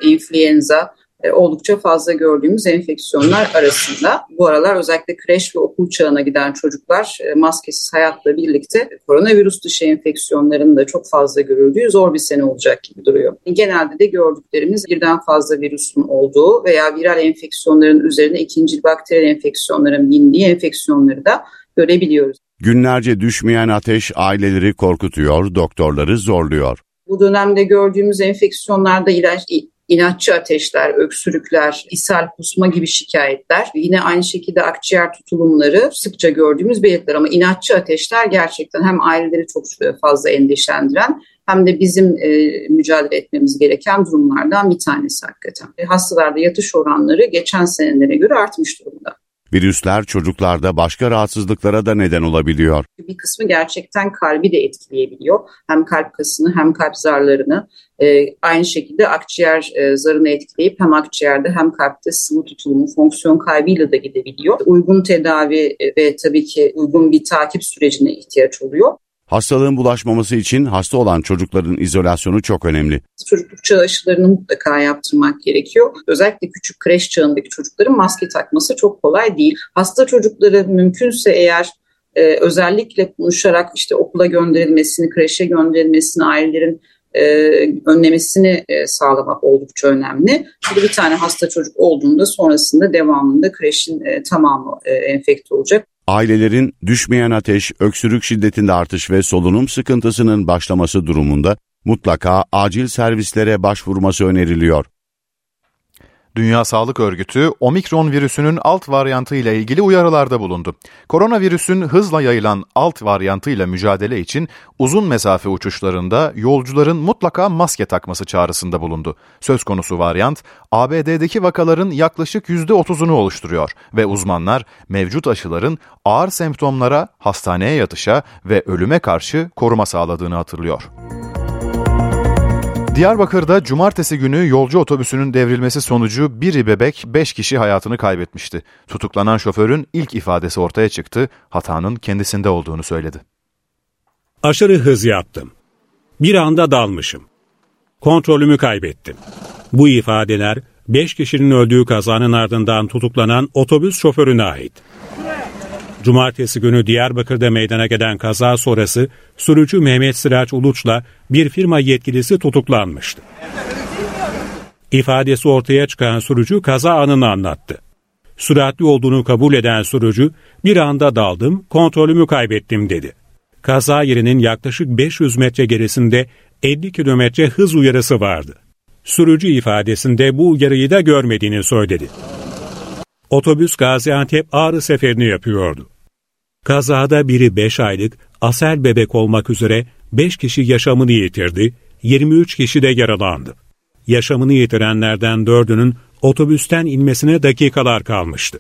influenza e, oldukça fazla gördüğümüz enfeksiyonlar arasında. Bu aralar özellikle kreş ve okul çağına giden çocuklar maskesiz hayatla birlikte koronavirüs dışı enfeksiyonların da çok fazla görüldüğü zor bir sene olacak gibi duruyor. Genelde de gördüklerimiz birden fazla virüsün olduğu veya viral enfeksiyonların üzerine ikinci bakteriyel enfeksiyonların bindiği enfeksiyonları da görebiliyoruz. Günlerce düşmeyen ateş aileleri korkutuyor, doktorları zorluyor. Bu dönemde gördüğümüz enfeksiyonlarda ilaç, inatçı ateşler, öksürükler, ishal, kusma gibi şikayetler. Yine aynı şekilde akciğer tutulumları sıkça gördüğümüz belirtiler ama inatçı ateşler gerçekten hem aileleri çok fazla endişelendiren hem de bizim e, mücadele etmemiz gereken durumlardan bir tanesi hakikaten. Hastalarda yatış oranları geçen senelere göre artmış durumda. Virüsler çocuklarda başka rahatsızlıklara da neden olabiliyor. Bir kısmı gerçekten kalbi de etkileyebiliyor. Hem kalp kasını hem kalp zarlarını e, aynı şekilde akciğer e, zarını etkileyip hem akciğerde hem kalpte sıvı tutulumu fonksiyon kaybıyla da gidebiliyor. Uygun tedavi e, ve tabii ki uygun bir takip sürecine ihtiyaç oluyor. Hastalığın bulaşmaması için hasta olan çocukların izolasyonu çok önemli. Çocukluk çağı aşılarını mutlaka yaptırmak gerekiyor. Özellikle küçük kreş çağındaki çocukların maske takması çok kolay değil. Hasta çocukları mümkünse eğer e, özellikle konuşarak işte okula gönderilmesini, kreşe gönderilmesini, ailelerin e, önlemesini e, sağlamak oldukça önemli. Bir tane hasta çocuk olduğunda sonrasında devamında kreşin e, tamamı e, enfekte olacak. Ailelerin düşmeyen ateş, öksürük şiddetinde artış ve solunum sıkıntısının başlaması durumunda mutlaka acil servislere başvurması öneriliyor. Dünya Sağlık Örgütü omikron virüsünün alt varyantı ile ilgili uyarılarda bulundu. Koronavirüsün hızla yayılan alt varyantı ile mücadele için uzun mesafe uçuşlarında yolcuların mutlaka maske takması çağrısında bulundu. Söz konusu varyant ABD'deki vakaların yaklaşık %30'unu oluşturuyor ve uzmanlar mevcut aşıların ağır semptomlara, hastaneye yatışa ve ölüme karşı koruma sağladığını hatırlıyor. Diyarbakır'da cumartesi günü yolcu otobüsünün devrilmesi sonucu biri bebek 5 kişi hayatını kaybetmişti. Tutuklanan şoförün ilk ifadesi ortaya çıktı, hatanın kendisinde olduğunu söyledi. Aşırı hız yaptım. Bir anda dalmışım. Kontrolümü kaybettim. Bu ifadeler 5 kişinin öldüğü kazanın ardından tutuklanan otobüs şoförüne ait. Cumartesi günü Diyarbakır'da meydana gelen kaza sonrası sürücü Mehmet Sıraç Uluç'la bir firma yetkilisi tutuklanmıştı. İfadesi ortaya çıkan sürücü kaza anını anlattı. Süratli olduğunu kabul eden sürücü bir anda daldım, kontrolümü kaybettim dedi. Kaza yerinin yaklaşık 500 metre gerisinde 50 kilometre hız uyarısı vardı. Sürücü ifadesinde bu uyarıyı da görmediğini söyledi. Otobüs Gaziantep Ağrı seferini yapıyordu. Kazada biri 5 aylık asel bebek olmak üzere 5 kişi yaşamını yitirdi, 23 kişi de yaralandı. Yaşamını yitirenlerden 4'ünün otobüsten inmesine dakikalar kalmıştı.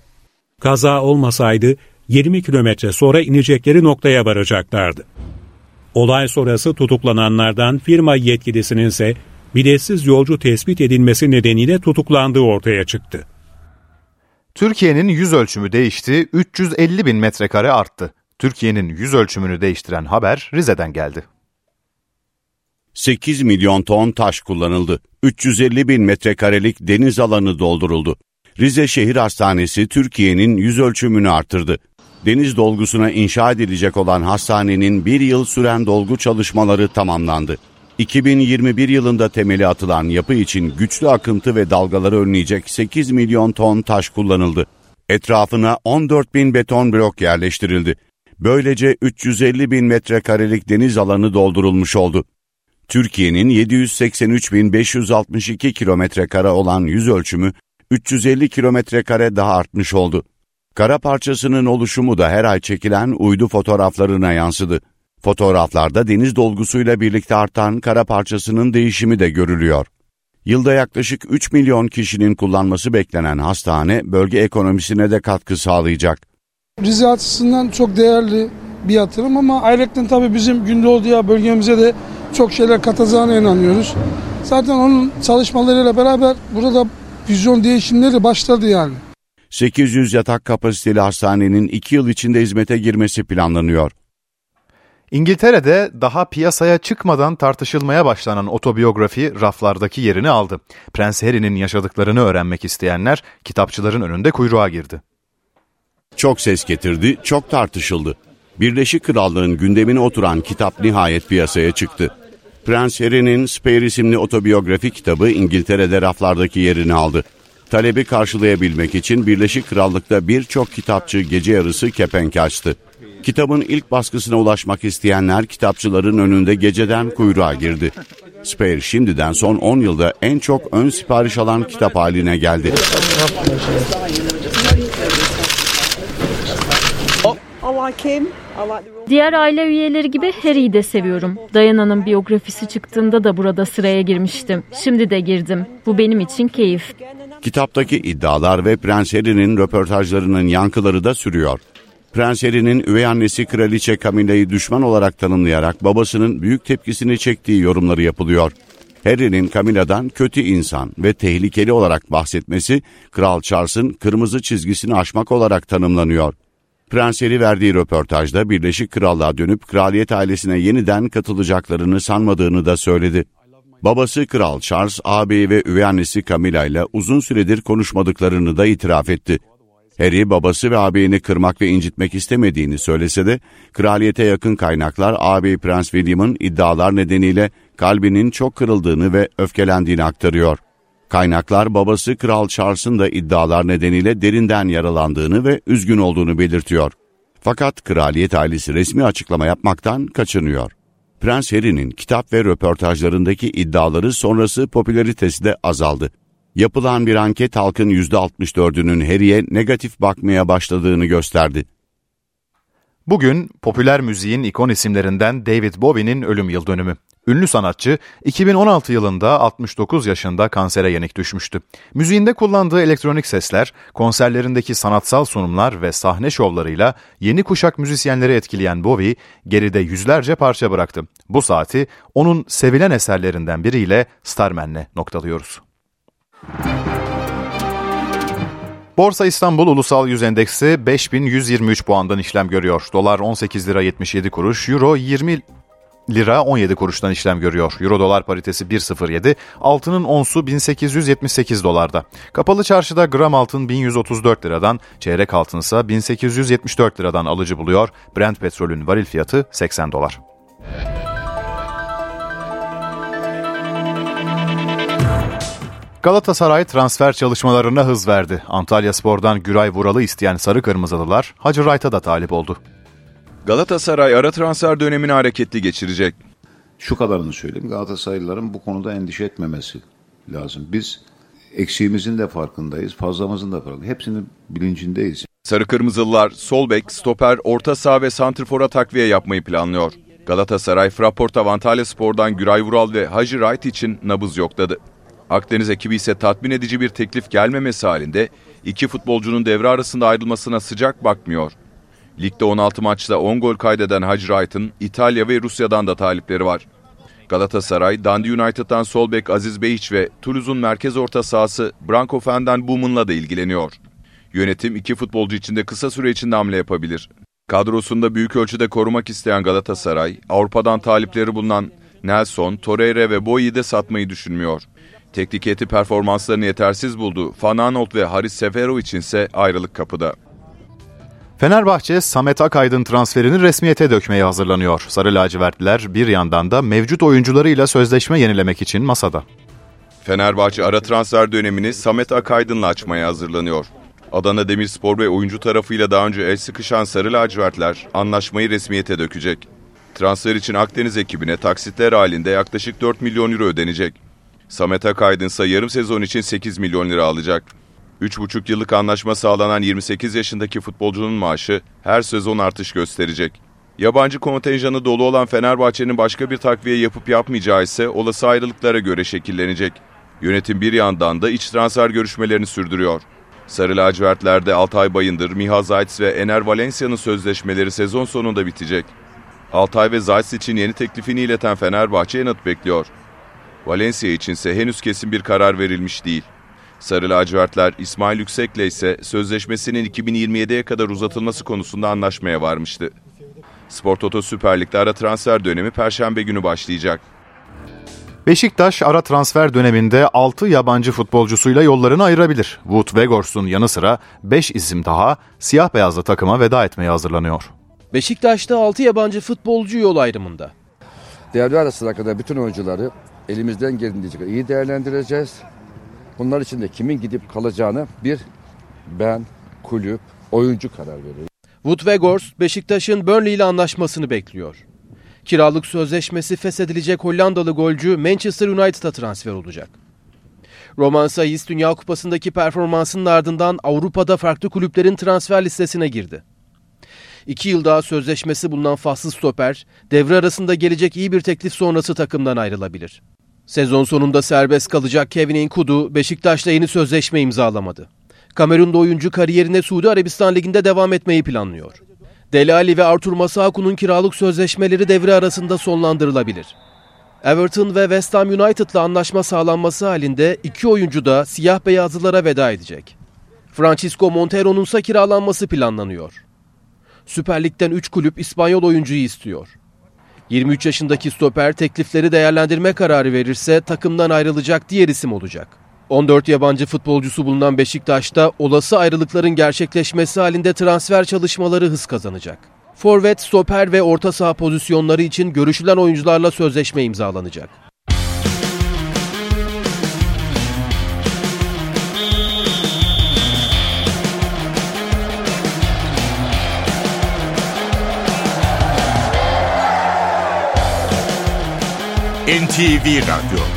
Kaza olmasaydı 20 kilometre sonra inecekleri noktaya varacaklardı. Olay sonrası tutuklananlardan firma yetkilisinin ise biletsiz yolcu tespit edilmesi nedeniyle tutuklandığı ortaya çıktı. Türkiye'nin yüz ölçümü değişti, 350 bin metrekare arttı. Türkiye'nin yüz ölçümünü değiştiren haber Rize'den geldi. 8 milyon ton taş kullanıldı. 350 bin metrekarelik deniz alanı dolduruldu. Rize Şehir Hastanesi Türkiye'nin yüz ölçümünü arttırdı. Deniz dolgusuna inşa edilecek olan hastanenin bir yıl süren dolgu çalışmaları tamamlandı. 2021 yılında temeli atılan yapı için güçlü akıntı ve dalgaları önleyecek 8 milyon ton taş kullanıldı. Etrafına 14 bin beton blok yerleştirildi. Böylece 350 bin metrekarelik deniz alanı doldurulmuş oldu. Türkiye'nin 783.562 kilometre kare olan yüz ölçümü 350 kilometre kare daha artmış oldu. Kara parçasının oluşumu da her ay çekilen uydu fotoğraflarına yansıdı. Fotoğraflarda deniz dolgusuyla birlikte artan kara parçasının değişimi de görülüyor. Yılda yaklaşık 3 milyon kişinin kullanması beklenen hastane bölge ekonomisine de katkı sağlayacak. Rize açısından çok değerli bir yatırım ama ayrıca tabii bizim Gündoğdu'ya bölgemize de çok şeyler katacağına inanıyoruz. Zaten onun çalışmalarıyla beraber burada vizyon değişimleri başladı yani. 800 yatak kapasiteli hastanenin 2 yıl içinde hizmete girmesi planlanıyor. İngiltere'de daha piyasaya çıkmadan tartışılmaya başlanan otobiyografi raflardaki yerini aldı. Prens Harry'nin yaşadıklarını öğrenmek isteyenler kitapçıların önünde kuyruğa girdi. Çok ses getirdi, çok tartışıldı. Birleşik Krallığın gündemine oturan kitap nihayet piyasaya çıktı. Prens Harry'nin Spare isimli otobiyografi kitabı İngiltere'de raflardaki yerini aldı. Talebi karşılayabilmek için Birleşik Krallık'ta birçok kitapçı gece yarısı kepenk açtı. Kitabın ilk baskısına ulaşmak isteyenler kitapçıların önünde geceden kuyruğa girdi. Spare şimdiden son 10 yılda en çok ön sipariş alan kitap haline geldi. Diğer aile üyeleri gibi Harry'i de seviyorum. Diana'nın biyografisi çıktığında da burada sıraya girmiştim. Şimdi de girdim. Bu benim için keyif. Kitaptaki iddialar ve Prens Harry'nin röportajlarının yankıları da sürüyor. Prens Harry'nin üvey annesi Kraliçe Camilla'yı düşman olarak tanımlayarak babasının büyük tepkisini çektiği yorumları yapılıyor. Harry'nin Camilla'dan kötü insan ve tehlikeli olarak bahsetmesi Kral Charles'ın kırmızı çizgisini aşmak olarak tanımlanıyor. Prens Harry verdiği röportajda Birleşik Krallığa dönüp kraliyet ailesine yeniden katılacaklarını sanmadığını da söyledi. Babası Kral Charles, ağabeyi ve üvey annesi Camilla ile uzun süredir konuşmadıklarını da itiraf etti. Harry babası ve ağabeyini kırmak ve incitmek istemediğini söylese de kraliyete yakın kaynaklar ağabey Prens William'ın iddialar nedeniyle kalbinin çok kırıldığını ve öfkelendiğini aktarıyor. Kaynaklar babası Kral Charles'ın da iddialar nedeniyle derinden yaralandığını ve üzgün olduğunu belirtiyor. Fakat kraliyet ailesi resmi açıklama yapmaktan kaçınıyor. Prens Harry'nin kitap ve röportajlarındaki iddiaları sonrası popülaritesi de azaldı. Yapılan bir anket halkın %64'ünün Harry'e negatif bakmaya başladığını gösterdi. Bugün popüler müziğin ikon isimlerinden David Bowie'nin ölüm yıl dönümü. Ünlü sanatçı 2016 yılında 69 yaşında kansere yenik düşmüştü. Müziğinde kullandığı elektronik sesler, konserlerindeki sanatsal sunumlar ve sahne şovlarıyla yeni kuşak müzisyenleri etkileyen Bowie geride yüzlerce parça bıraktı. Bu saati onun sevilen eserlerinden biriyle Starman'le noktalıyoruz. Borsa İstanbul Ulusal Yüz Endeksi 5123 puandan işlem görüyor. Dolar 18 lira 77 kuruş, Euro 20 lira 17 kuruştan işlem görüyor. Euro dolar paritesi 1.07, altının onsu 1878 dolarda. Kapalı çarşıda gram altın 1134 liradan, çeyrek altın ise 1874 liradan alıcı buluyor. Brent petrolün varil fiyatı 80 dolar. Galatasaray transfer çalışmalarına hız verdi. Antalya Spor'dan Güray Vural'ı isteyen Sarı Kırmızılılar Hacı Wright'a da talip oldu. Galatasaray ara transfer dönemini hareketli geçirecek. Şu kadarını söyleyeyim. Galatasaraylıların bu konuda endişe etmemesi lazım. Biz eksiğimizin de farkındayız, fazlamızın da farkındayız. Hepsinin bilincindeyiz. Sarı Kırmızılılar sol bek, stoper, orta saha ve santrfora takviye yapmayı planlıyor. Galatasaray, Fraport Antalya Spor'dan Güray Vural ve Hacı Wright için nabız yokladı. Akdeniz ekibi ise tatmin edici bir teklif gelmemesi halinde iki futbolcunun devre arasında ayrılmasına sıcak bakmıyor. Ligde 16 maçta 10 gol kaydeden Hacı Wright'ın İtalya ve Rusya'dan da talipleri var. Galatasaray, Dundee United'dan sol bek Aziz Behiç ve Toulouse'un merkez orta sahası Branko Fenden Boomen'la da ilgileniyor. Yönetim iki futbolcu için de kısa süre içinde hamle yapabilir. Kadrosunda büyük ölçüde korumak isteyen Galatasaray, Avrupa'dan talipleri bulunan Nelson, Torreira ve Boyi'yi de satmayı düşünmüyor. Teknik heyeti performanslarını yetersiz buldu. Van Aanholt ve Haris Seferovic ise ayrılık kapıda. Fenerbahçe, Samet Akaydın transferini resmiyete dökmeye hazırlanıyor. Sarı lacivertliler bir yandan da mevcut oyuncularıyla sözleşme yenilemek için masada. Fenerbahçe ara transfer dönemini Samet Akaydın'la açmaya hazırlanıyor. Adana Demirspor ve oyuncu tarafıyla daha önce el sıkışan Sarı lacivertler anlaşmayı resmiyete dökecek. Transfer için Akdeniz ekibine taksitler halinde yaklaşık 4 milyon euro ödenecek. Samet Akaydın ise yarım sezon için 8 milyon lira alacak. 3,5 yıllık anlaşma sağlanan 28 yaşındaki futbolcunun maaşı her sezon artış gösterecek. Yabancı kontenjanı dolu olan Fenerbahçe'nin başka bir takviye yapıp yapmayacağı ise olası ayrılıklara göre şekillenecek. Yönetim bir yandan da iç transfer görüşmelerini sürdürüyor. Sarı lacivertlerde Altay Bayındır, Miha Zayt ve Ener Valencia'nın sözleşmeleri sezon sonunda bitecek. Altay ve Zayt için yeni teklifini ileten Fenerbahçe yanıt bekliyor. Valencia içinse henüz kesin bir karar verilmiş değil. Sarı lacivertler İsmail Yüksek'le ise sözleşmesinin 2027'ye kadar uzatılması konusunda anlaşmaya varmıştı. Spor Toto Süper Lig'de ara transfer dönemi Perşembe günü başlayacak. Beşiktaş ara transfer döneminde 6 yabancı futbolcusuyla yollarını ayırabilir. Wood Weghorst'un yanı sıra 5 isim daha siyah beyazlı takıma veda etmeye hazırlanıyor. Beşiktaş'ta 6 yabancı futbolcu yol ayrımında. Devre arasına kadar bütün oyuncuları elimizden geldiğince iyi değerlendireceğiz. Bunlar için de kimin gidip kalacağını bir ben, kulüp, oyuncu karar verir. Wood Weghorst, Beşiktaş'ın Burnley ile anlaşmasını bekliyor. Kiralık sözleşmesi feshedilecek Hollandalı golcü Manchester United'a transfer olacak. Roman Sayıs Dünya Kupası'ndaki performansının ardından Avrupa'da farklı kulüplerin transfer listesine girdi. İki yıl daha sözleşmesi bulunan faslı stoper, devre arasında gelecek iyi bir teklif sonrası takımdan ayrılabilir. Sezon sonunda serbest kalacak Kevin Enkudu Beşiktaş'la yeni sözleşme imzalamadı. Kamerun'da oyuncu kariyerine Suudi Arabistan Ligi'nde devam etmeyi planlıyor. Delali ve Artur Masuaku'nun kiralık sözleşmeleri devre arasında sonlandırılabilir. Everton ve West Ham United'la anlaşma sağlanması halinde iki oyuncu da siyah beyazlılara veda edecek. Francisco Montero'nun ise kiralanması planlanıyor. Süper Lig'den 3 kulüp İspanyol oyuncuyu istiyor. 23 yaşındaki stoper teklifleri değerlendirme kararı verirse takımdan ayrılacak diğer isim olacak. 14 yabancı futbolcusu bulunan Beşiktaş'ta olası ayrılıkların gerçekleşmesi halinde transfer çalışmaları hız kazanacak. Forvet, stoper ve orta saha pozisyonları için görüşülen oyuncularla sözleşme imzalanacak. NTV Radyo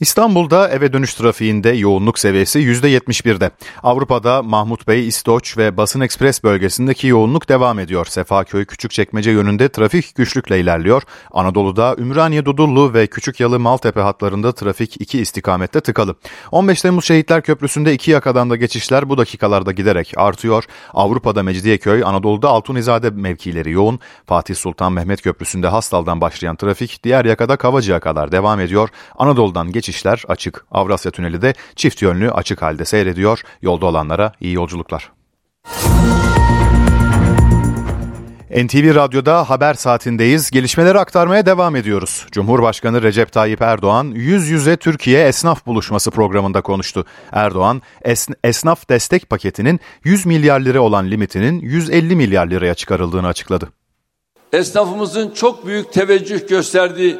İstanbul'da eve dönüş trafiğinde yoğunluk seviyesi %71'de. Avrupa'da Mahmut Bey, İstoç ve Basın Ekspres bölgesindeki yoğunluk devam ediyor. Sefaköy Küçükçekmece yönünde trafik güçlükle ilerliyor. Anadolu'da Ümraniye Dudullu ve Küçükyalı Maltepe hatlarında trafik iki istikamette tıkalı. 15 Temmuz Şehitler Köprüsü'nde iki yakadan da geçişler bu dakikalarda giderek artıyor. Avrupa'da Mecidiyeköy, Anadolu'da Altunizade mevkileri yoğun. Fatih Sultan Mehmet Köprüsü'nde Hastal'dan başlayan trafik diğer yakada Kavacı'ya kadar devam ediyor. Anadolu'dan geç geçişler açık. Avrasya Tüneli de çift yönlü açık halde seyrediyor. Yolda olanlara iyi yolculuklar. NTV Radyo'da haber saatindeyiz. Gelişmeleri aktarmaya devam ediyoruz. Cumhurbaşkanı Recep Tayyip Erdoğan yüz yüze Türkiye Esnaf Buluşması programında konuştu. Erdoğan es, esnaf destek paketinin 100 milyar lira olan limitinin 150 milyar liraya çıkarıldığını açıkladı. Esnafımızın çok büyük teveccüh gösterdiği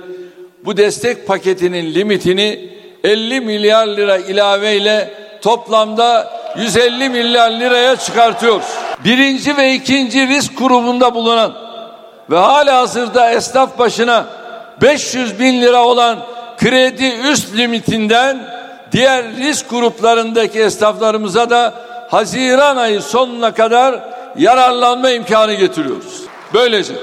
bu destek paketinin limitini 50 milyar lira ilaveyle toplamda 150 milyar liraya çıkartıyoruz. Birinci ve ikinci risk grubunda bulunan ve hala hazırda esnaf başına 500 bin lira olan kredi üst limitinden diğer risk gruplarındaki esnaflarımıza da Haziran ayı sonuna kadar yararlanma imkanı getiriyoruz. Böylece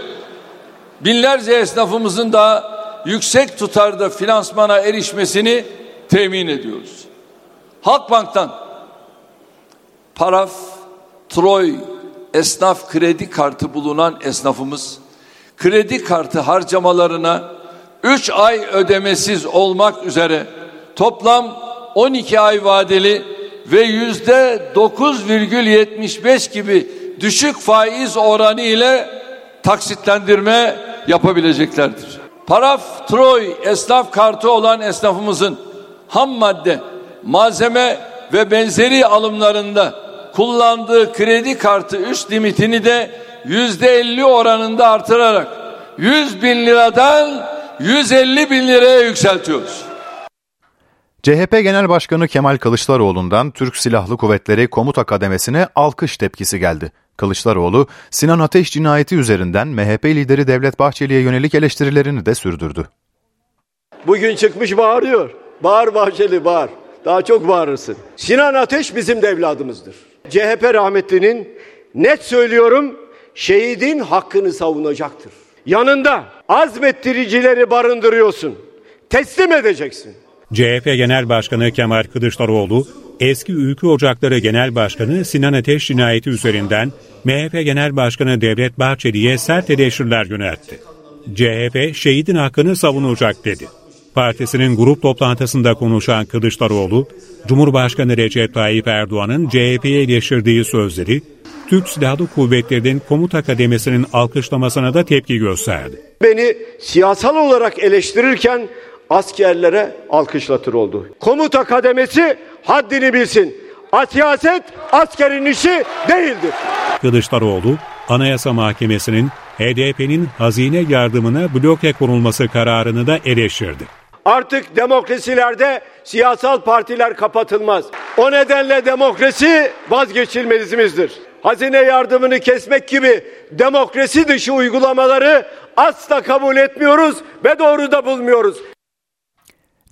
binlerce esnafımızın da yüksek tutarda finansmana erişmesini temin ediyoruz. Halkbank'tan Paraf, Troy, esnaf kredi kartı bulunan esnafımız kredi kartı harcamalarına 3 ay ödemesiz olmak üzere toplam 12 ay vadeli ve yüzde 9,75 gibi düşük faiz oranı ile taksitlendirme yapabileceklerdir. Paraf Troy esnaf kartı olan esnafımızın ham madde, malzeme ve benzeri alımlarında kullandığı kredi kartı üst limitini de yüzde elli oranında artırarak 100 bin liradan 150 bin liraya yükseltiyoruz. CHP Genel Başkanı Kemal Kılıçdaroğlu'ndan Türk Silahlı Kuvvetleri Komuta Kademesi'ne alkış tepkisi geldi. Kılıçdaroğlu, Sinan Ateş cinayeti üzerinden MHP lideri Devlet Bahçeli'ye yönelik eleştirilerini de sürdürdü. Bugün çıkmış bağırıyor. Bağır Bahçeli bağır. Daha çok bağırırsın. Sinan Ateş bizim de evladımızdır. CHP rahmetlinin net söylüyorum şehidin hakkını savunacaktır. Yanında azmettiricileri barındırıyorsun. Teslim edeceksin. CHP Genel Başkanı Kemal Kılıçdaroğlu, eski Ülkü Ocakları Genel Başkanı Sinan Ateş cinayeti üzerinden MHP Genel Başkanı Devlet Bahçeli'ye sert eleştiriler yöneltti. CHP şehidin hakkını savunacak dedi. Partisinin grup toplantısında konuşan Kılıçdaroğlu, Cumhurbaşkanı Recep Tayyip Erdoğan'ın CHP'ye eleştirdiği sözleri, Türk Silahlı Kuvvetleri'nin komuta kademesinin alkışlamasına da tepki gösterdi. Beni siyasal olarak eleştirirken askerlere alkışlatır oldu. Komuta kademesi haddini bilsin. Siyaset askerin işi değildir. Kılıçdaroğlu, Anayasa Mahkemesi'nin HDP'nin hazine yardımına bloke konulması kararını da eleştirdi. Artık demokrasilerde siyasal partiler kapatılmaz. O nedenle demokrasi vazgeçilmezimizdir. Hazine yardımını kesmek gibi demokrasi dışı uygulamaları asla kabul etmiyoruz ve doğru da bulmuyoruz.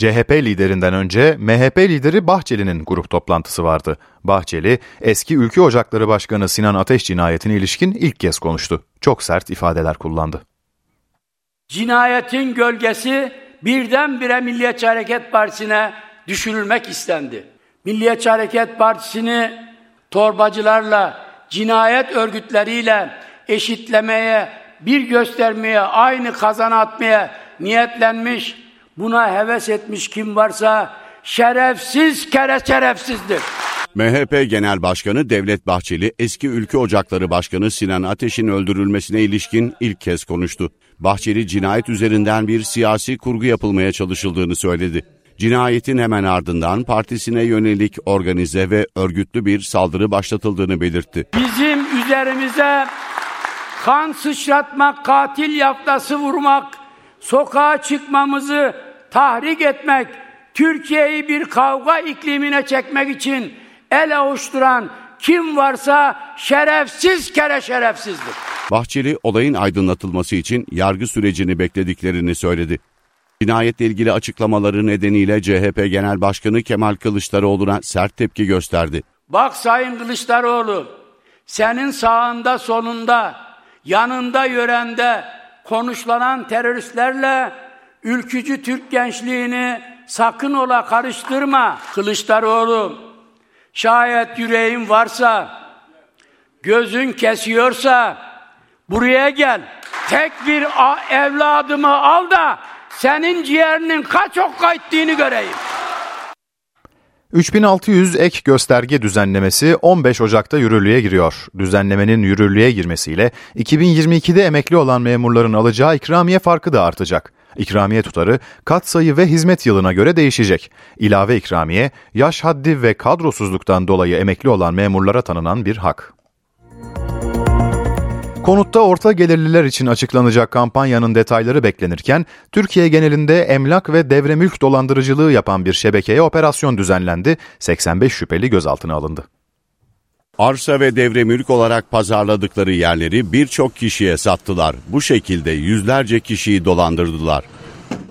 CHP liderinden önce MHP lideri Bahçeli'nin grup toplantısı vardı. Bahçeli, eski Ülke Ocakları Başkanı Sinan Ateş cinayetine ilişkin ilk kez konuştu. Çok sert ifadeler kullandı. Cinayetin gölgesi birdenbire Milliyetçi Hareket Partisi'ne düşürülmek istendi. Milliyetçi Hareket Partisi'ni torbacılarla, cinayet örgütleriyle eşitlemeye, bir göstermeye, aynı kazan atmaya niyetlenmiş, buna heves etmiş kim varsa şerefsiz kere şerefsizdir. MHP Genel Başkanı Devlet Bahçeli, eski Ülke Ocakları Başkanı Sinan Ateş'in öldürülmesine ilişkin ilk kez konuştu. Bahçeli cinayet üzerinden bir siyasi kurgu yapılmaya çalışıldığını söyledi. Cinayetin hemen ardından partisine yönelik organize ve örgütlü bir saldırı başlatıldığını belirtti. Bizim üzerimize kan sıçratmak, katil yaftası vurmak, sokağa çıkmamızı tahrik etmek, Türkiye'yi bir kavga iklimine çekmek için el avuşturan kim varsa şerefsiz kere şerefsizdir. Bahçeli olayın aydınlatılması için yargı sürecini beklediklerini söyledi. Cinayetle ilgili açıklamaları nedeniyle CHP Genel Başkanı Kemal Kılıçdaroğlu'na sert tepki gösterdi. Bak Sayın Kılıçdaroğlu, senin sağında solunda, yanında yörende konuşlanan teröristlerle ülkücü Türk gençliğini sakın ola karıştırma Kılıçdaroğlu. Şayet yüreğin varsa, gözün kesiyorsa buraya gel. Tek bir evladımı al da senin ciğerinin kaç okka ettiğini göreyim. 3600 ek gösterge düzenlemesi 15 Ocak'ta yürürlüğe giriyor. Düzenlemenin yürürlüğe girmesiyle 2022'de emekli olan memurların alacağı ikramiye farkı da artacak. İkramiye tutarı kat sayı ve hizmet yılına göre değişecek. İlave ikramiye yaş haddi ve kadrosuzluktan dolayı emekli olan memurlara tanınan bir hak. Konutta orta gelirliler için açıklanacak kampanyanın detayları beklenirken, Türkiye genelinde emlak ve devre mülk dolandırıcılığı yapan bir şebekeye operasyon düzenlendi, 85 şüpheli gözaltına alındı. Arsa ve devre mülk olarak pazarladıkları yerleri birçok kişiye sattılar. Bu şekilde yüzlerce kişiyi dolandırdılar.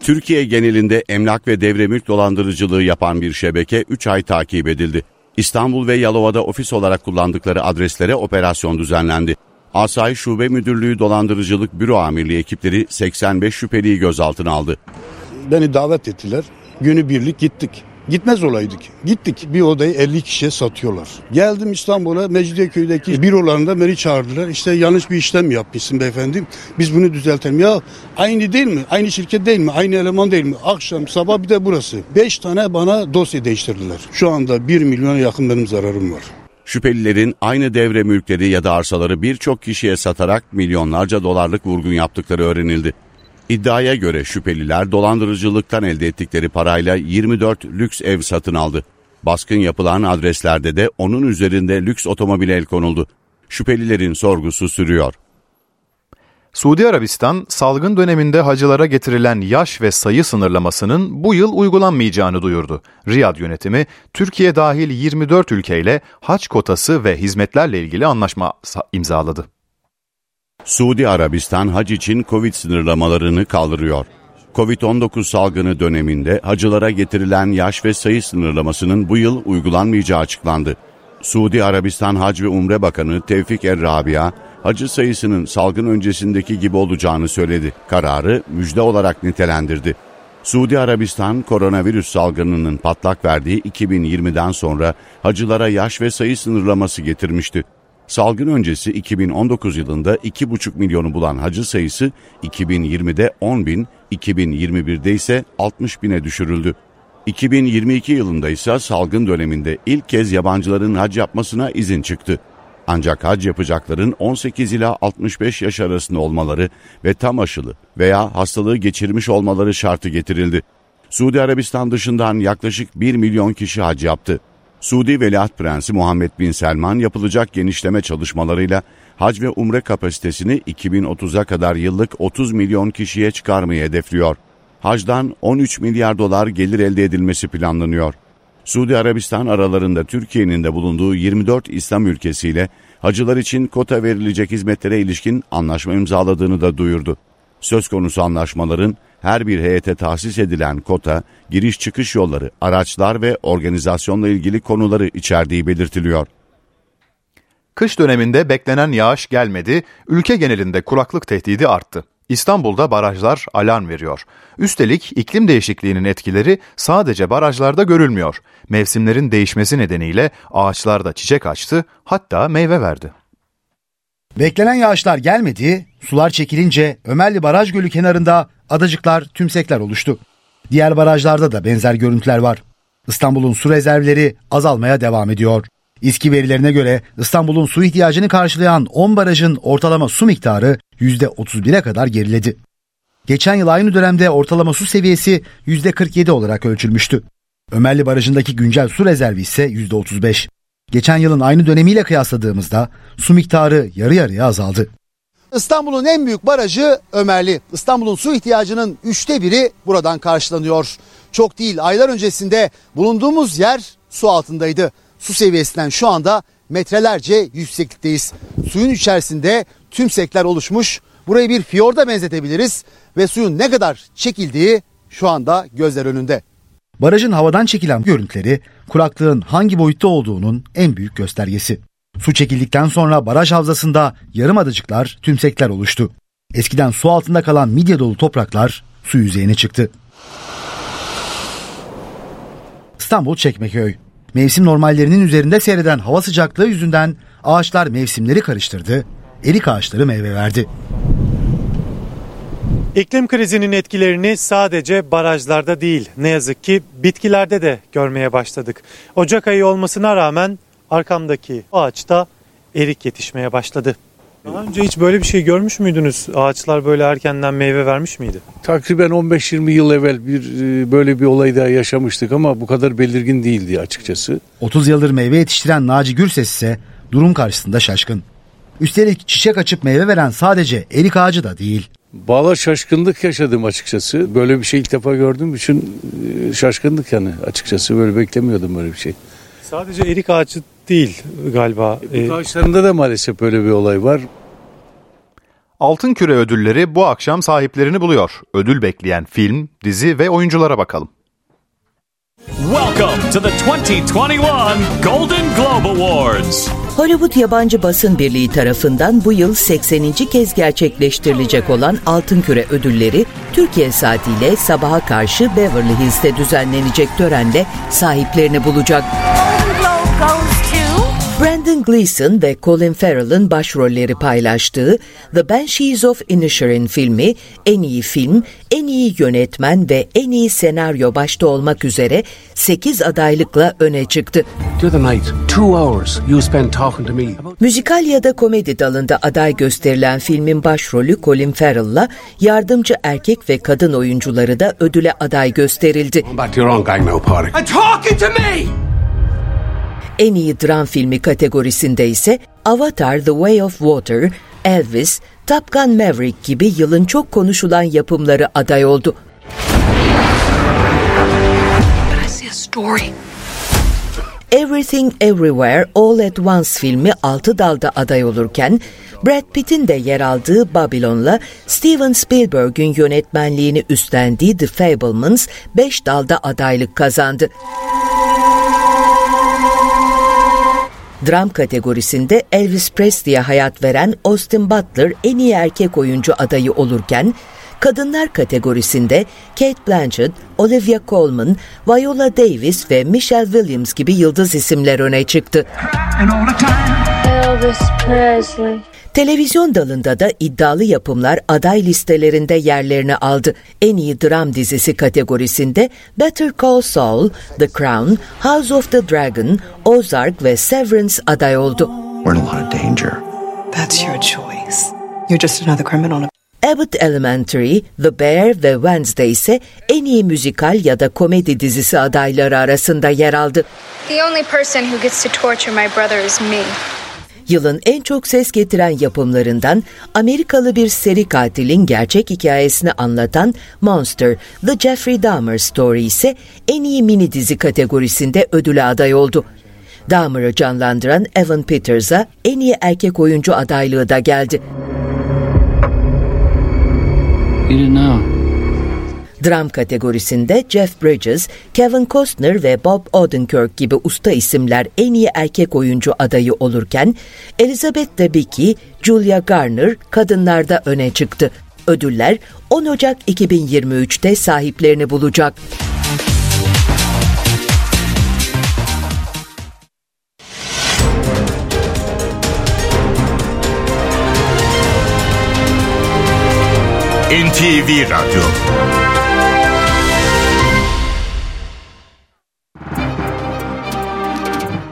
Türkiye genelinde emlak ve devre mülk dolandırıcılığı yapan bir şebeke 3 ay takip edildi. İstanbul ve Yalova'da ofis olarak kullandıkları adreslere operasyon düzenlendi. Asayiş Şube Müdürlüğü Dolandırıcılık Büro Amirliği ekipleri 85 şüpheliyi gözaltına aldı. Beni davet ettiler. Günü birlik gittik. Gitmez olaydık. Gittik. Bir odayı 50 kişiye satıyorlar. Geldim İstanbul'a Mecidiyeköy'deki bürolarında beni çağırdılar. İşte yanlış bir işlem yapmışsın beyefendi. Biz bunu düzeltelim. Ya aynı değil mi? Aynı şirket değil mi? Aynı eleman değil mi? Akşam sabah bir de burası. 5 tane bana dosya değiştirdiler. Şu anda 1 milyona yakın benim zararım var. Şüphelilerin aynı devre mülkleri ya da arsaları birçok kişiye satarak milyonlarca dolarlık vurgun yaptıkları öğrenildi. İddiaya göre şüpheliler dolandırıcılıktan elde ettikleri parayla 24 lüks ev satın aldı. Baskın yapılan adreslerde de onun üzerinde lüks otomobil el konuldu. Şüphelilerin sorgusu sürüyor. Suudi Arabistan, salgın döneminde hacılara getirilen yaş ve sayı sınırlamasının bu yıl uygulanmayacağını duyurdu. Riyad yönetimi, Türkiye dahil 24 ülkeyle hac kotası ve hizmetlerle ilgili anlaşma imzaladı. Suudi Arabistan hac için Covid sınırlamalarını kaldırıyor. Covid-19 salgını döneminde hacılara getirilen yaş ve sayı sınırlamasının bu yıl uygulanmayacağı açıklandı. Suudi Arabistan Hac ve Umre Bakanı Tevfik Er-Rabia, hacı sayısının salgın öncesindeki gibi olacağını söyledi. Kararı müjde olarak nitelendirdi. Suudi Arabistan koronavirüs salgınının patlak verdiği 2020'den sonra hacılara yaş ve sayı sınırlaması getirmişti. Salgın öncesi 2019 yılında 2,5 milyonu bulan hacı sayısı 2020'de 10 bin, 2021'de ise 60 bine düşürüldü. 2022 yılında ise salgın döneminde ilk kez yabancıların hac yapmasına izin çıktı. Ancak hac yapacakların 18 ila 65 yaş arasında olmaları ve tam aşılı veya hastalığı geçirmiş olmaları şartı getirildi. Suudi Arabistan dışından yaklaşık 1 milyon kişi hac yaptı. Suudi Veliaht Prensi Muhammed Bin Selman yapılacak genişleme çalışmalarıyla hac ve umre kapasitesini 2030'a kadar yıllık 30 milyon kişiye çıkarmayı hedefliyor. Hacdan 13 milyar dolar gelir elde edilmesi planlanıyor. Suudi Arabistan aralarında Türkiye'nin de bulunduğu 24 İslam ülkesiyle hacılar için kota verilecek hizmetlere ilişkin anlaşma imzaladığını da duyurdu. Söz konusu anlaşmaların her bir heyete tahsis edilen kota, giriş çıkış yolları, araçlar ve organizasyonla ilgili konuları içerdiği belirtiliyor. Kış döneminde beklenen yağış gelmedi, ülke genelinde kuraklık tehdidi arttı. İstanbul'da barajlar alarm veriyor. Üstelik iklim değişikliğinin etkileri sadece barajlarda görülmüyor. Mevsimlerin değişmesi nedeniyle ağaçlarda çiçek açtı, hatta meyve verdi. Beklenen yağışlar gelmedi, sular çekilince Ömerli Baraj Gölü kenarında adacıklar, tümsekler oluştu. Diğer barajlarda da benzer görüntüler var. İstanbul'un su rezervleri azalmaya devam ediyor. İSKİ verilerine göre İstanbul'un su ihtiyacını karşılayan 10 barajın ortalama su miktarı %31'e kadar geriledi. Geçen yıl aynı dönemde ortalama su seviyesi %47 olarak ölçülmüştü. Ömerli Barajı'ndaki güncel su rezervi ise %35. Geçen yılın aynı dönemiyle kıyasladığımızda su miktarı yarı yarıya azaldı. İstanbul'un en büyük barajı Ömerli. İstanbul'un su ihtiyacının üçte biri buradan karşılanıyor. Çok değil aylar öncesinde bulunduğumuz yer su altındaydı. Su seviyesinden şu anda metrelerce yükseklikteyiz. Suyun içerisinde tümsekler oluşmuş. Burayı bir fiyorda benzetebiliriz ve suyun ne kadar çekildiği şu anda gözler önünde. Barajın havadan çekilen görüntüleri kuraklığın hangi boyutta olduğunun en büyük göstergesi. Su çekildikten sonra baraj havzasında yarım adacıklar, tümsekler oluştu. Eskiden su altında kalan midye dolu topraklar su yüzeyine çıktı. İstanbul Çekmeköy. Mevsim normallerinin üzerinde seyreden hava sıcaklığı yüzünden ağaçlar mevsimleri karıştırdı, erik ağaçları meyve verdi. İklim krizinin etkilerini sadece barajlarda değil ne yazık ki bitkilerde de görmeye başladık. Ocak ayı olmasına rağmen arkamdaki ağaçta erik yetişmeye başladı. Daha önce hiç böyle bir şey görmüş müydünüz? Ağaçlar böyle erkenden meyve vermiş miydi? Takriben 15-20 yıl evvel bir e, böyle bir olay daha yaşamıştık ama bu kadar belirgin değildi açıkçası. 30 yıldır meyve yetiştiren Naci Gürses ise durum karşısında şaşkın. Üstelik çiçek açıp meyve veren sadece erik ağacı da değil. Bağla şaşkınlık yaşadım açıkçası. Böyle bir şey ilk defa gördüğüm için e, şaşkınlık yani açıkçası böyle beklemiyordum böyle bir şey. Sadece erik ağacı değil galiba. Bu ağaçlarında da maalesef böyle bir olay var. Altın Küre ödülleri bu akşam sahiplerini buluyor. Ödül bekleyen film, dizi ve oyunculara bakalım. Welcome to the 2021 Golden Globe Awards. Hollywood Yabancı Basın Birliği tarafından bu yıl 80. kez gerçekleştirilecek olan Altın Küre ödülleri Türkiye saatiyle sabaha karşı Beverly Hills'te düzenlenecek törenle sahiplerini bulacak. Brandon Gleeson ve Colin Farrell'ın başrolleri paylaştığı The Banshees of Inisherin filmi en iyi film, en iyi yönetmen ve en iyi senaryo başta olmak üzere 8 adaylıkla öne çıktı. Müzikal ya da komedi dalında aday gösterilen filmin başrolü Colin Farrell'la yardımcı erkek ve kadın oyuncuları da ödüle aday gösterildi. En iyi dram filmi kategorisinde ise Avatar The Way of Water, Elvis, Top Gun Maverick gibi yılın çok konuşulan yapımları aday oldu. Everything Everywhere All at Once filmi 6 dalda aday olurken Brad Pitt'in de yer aldığı Babylon'la Steven Spielberg'ün yönetmenliğini üstlendiği The Fablemans 5 dalda adaylık kazandı. Dram kategorisinde Elvis Presley'e hayat veren Austin Butler en iyi erkek oyuncu adayı olurken, kadınlar kategorisinde Kate Blanchett, Olivia Colman, Viola Davis ve Michelle Williams gibi yıldız isimler öne çıktı. Elvis Presley. Televizyon dalında da iddialı yapımlar aday listelerinde yerlerini aldı. En iyi dram dizisi kategorisinde Better Call Saul, The Crown, House of the Dragon, Ozark ve Severance aday oldu. We're in a lot of danger. That's your choice. You're just another criminal. Abbott Elementary, The Bear ve Wednesday ise en iyi müzikal ya da komedi dizisi adayları arasında yer aldı. The only person who gets to torture my brother is me. Yılın en çok ses getiren yapımlarından Amerikalı bir seri katilin gerçek hikayesini anlatan Monster, The Jeffrey Dahmer Story ise en iyi mini dizi kategorisinde ödüle aday oldu. Dahmer'ı canlandıran Evan Peters'a en iyi erkek oyuncu adaylığı da geldi. You didn't know. Dram kategorisinde Jeff Bridges, Kevin Costner ve Bob Odenkirk gibi usta isimler en iyi erkek oyuncu adayı olurken, Elizabeth Debicki, Julia Garner kadınlarda öne çıktı. Ödüller 10 Ocak 2023'te sahiplerini bulacak. NTV Radyo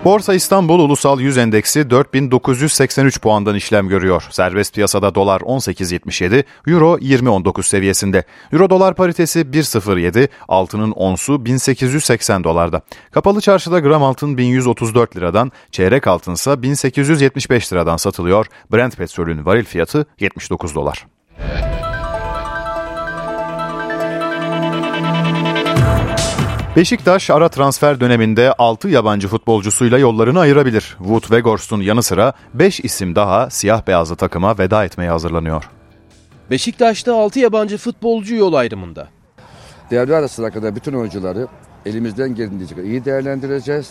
Borsa İstanbul Ulusal Yüz Endeksi 4983 puandan işlem görüyor. Serbest piyasada dolar 18.77, euro 20.19 seviyesinde. Euro dolar paritesi 1.07, altının onsu 1880 dolarda. Kapalı çarşıda gram altın 1134 liradan, çeyrek altınsa 1875 liradan satılıyor. Brent petrolün varil fiyatı 79 dolar. Beşiktaş ara transfer döneminde 6 yabancı futbolcusuyla yollarını ayırabilir. Wood Weghorst'un yanı sıra 5 isim daha siyah beyazlı takıma veda etmeye hazırlanıyor. Beşiktaş'ta 6 yabancı futbolcu yol ayrımında. Devre arasına kadar bütün oyuncuları elimizden geldiğince iyi değerlendireceğiz.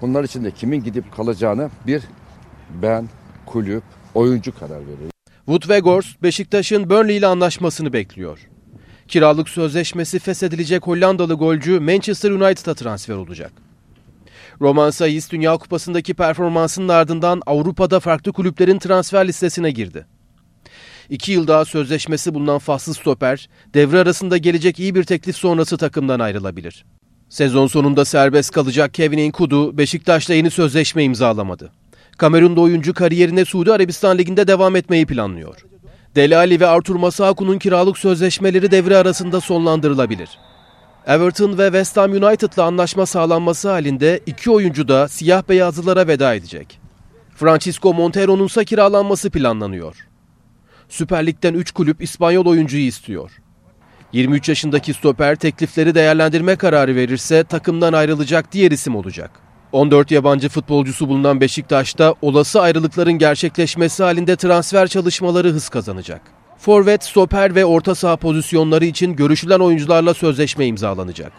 Bunlar için de kimin gidip kalacağını bir ben, kulüp, oyuncu karar verir. Wood Weghorst Beşiktaş'ın Burnley ile anlaşmasını bekliyor. Kiralık sözleşmesi feshedilecek Hollandalı golcü Manchester United'a transfer olacak. Roman Sayıs Dünya Kupası'ndaki performansının ardından Avrupa'da farklı kulüplerin transfer listesine girdi. İki yıl daha sözleşmesi bulunan faslı stoper, devre arasında gelecek iyi bir teklif sonrası takımdan ayrılabilir. Sezon sonunda serbest kalacak Kevin Enkudu, Beşiktaş'la yeni sözleşme imzalamadı. Kamerun'da oyuncu kariyerine Suudi Arabistan Ligi'nde devam etmeyi planlıyor. Deli Ali ve Artur Masuaku'nun kiralık sözleşmeleri devre arasında sonlandırılabilir. Everton ve West Ham United'la anlaşma sağlanması halinde iki oyuncu da siyah beyazlılara veda edecek. Francisco Montero'nun ise kiralanması planlanıyor. Süper Lig'den 3 kulüp İspanyol oyuncuyu istiyor. 23 yaşındaki stoper teklifleri değerlendirme kararı verirse takımdan ayrılacak diğer isim olacak. 14 yabancı futbolcusu bulunan Beşiktaş'ta olası ayrılıkların gerçekleşmesi halinde transfer çalışmaları hız kazanacak. Forvet, stoper ve orta saha pozisyonları için görüşülen oyuncularla sözleşme imzalanacak.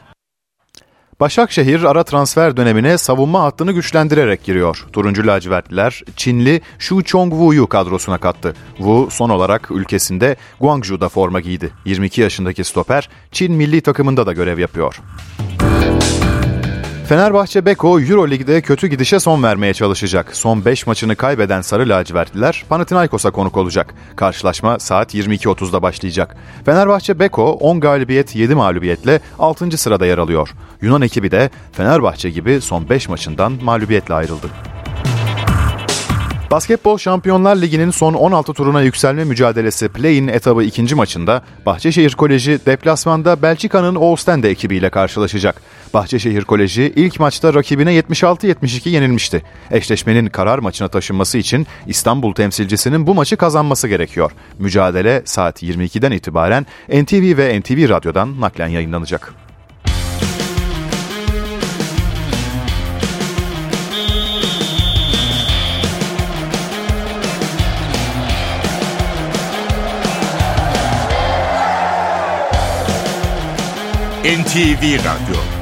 Başakşehir ara transfer dönemine savunma hattını güçlendirerek giriyor. Turuncu lacivertliler Çinli Shu Chong-woo'yu kadrosuna kattı. Wu son olarak ülkesinde Guangzhou'da forma giydi. 22 yaşındaki stoper Çin milli takımında da görev yapıyor. Fenerbahçe Beko Euroleague'de kötü gidişe son vermeye çalışacak. Son 5 maçını kaybeden Sarı Lacivertliler Panathinaikos'a konuk olacak. Karşılaşma saat 22.30'da başlayacak. Fenerbahçe Beko 10 galibiyet 7 mağlubiyetle 6. sırada yer alıyor. Yunan ekibi de Fenerbahçe gibi son 5 maçından mağlubiyetle ayrıldı. Basketbol Şampiyonlar Ligi'nin son 16 turuna yükselme mücadelesi play-in etabı ikinci maçında Bahçeşehir Koleji deplasmanda Belçika'nın Oostende ekibiyle karşılaşacak. Bahçeşehir Koleji ilk maçta rakibine 76-72 yenilmişti. Eşleşmenin karar maçına taşınması için İstanbul temsilcisinin bu maçı kazanması gerekiyor. Mücadele saat 22'den itibaren NTV ve NTV Radyo'dan naklen yayınlanacak. NTV Radyo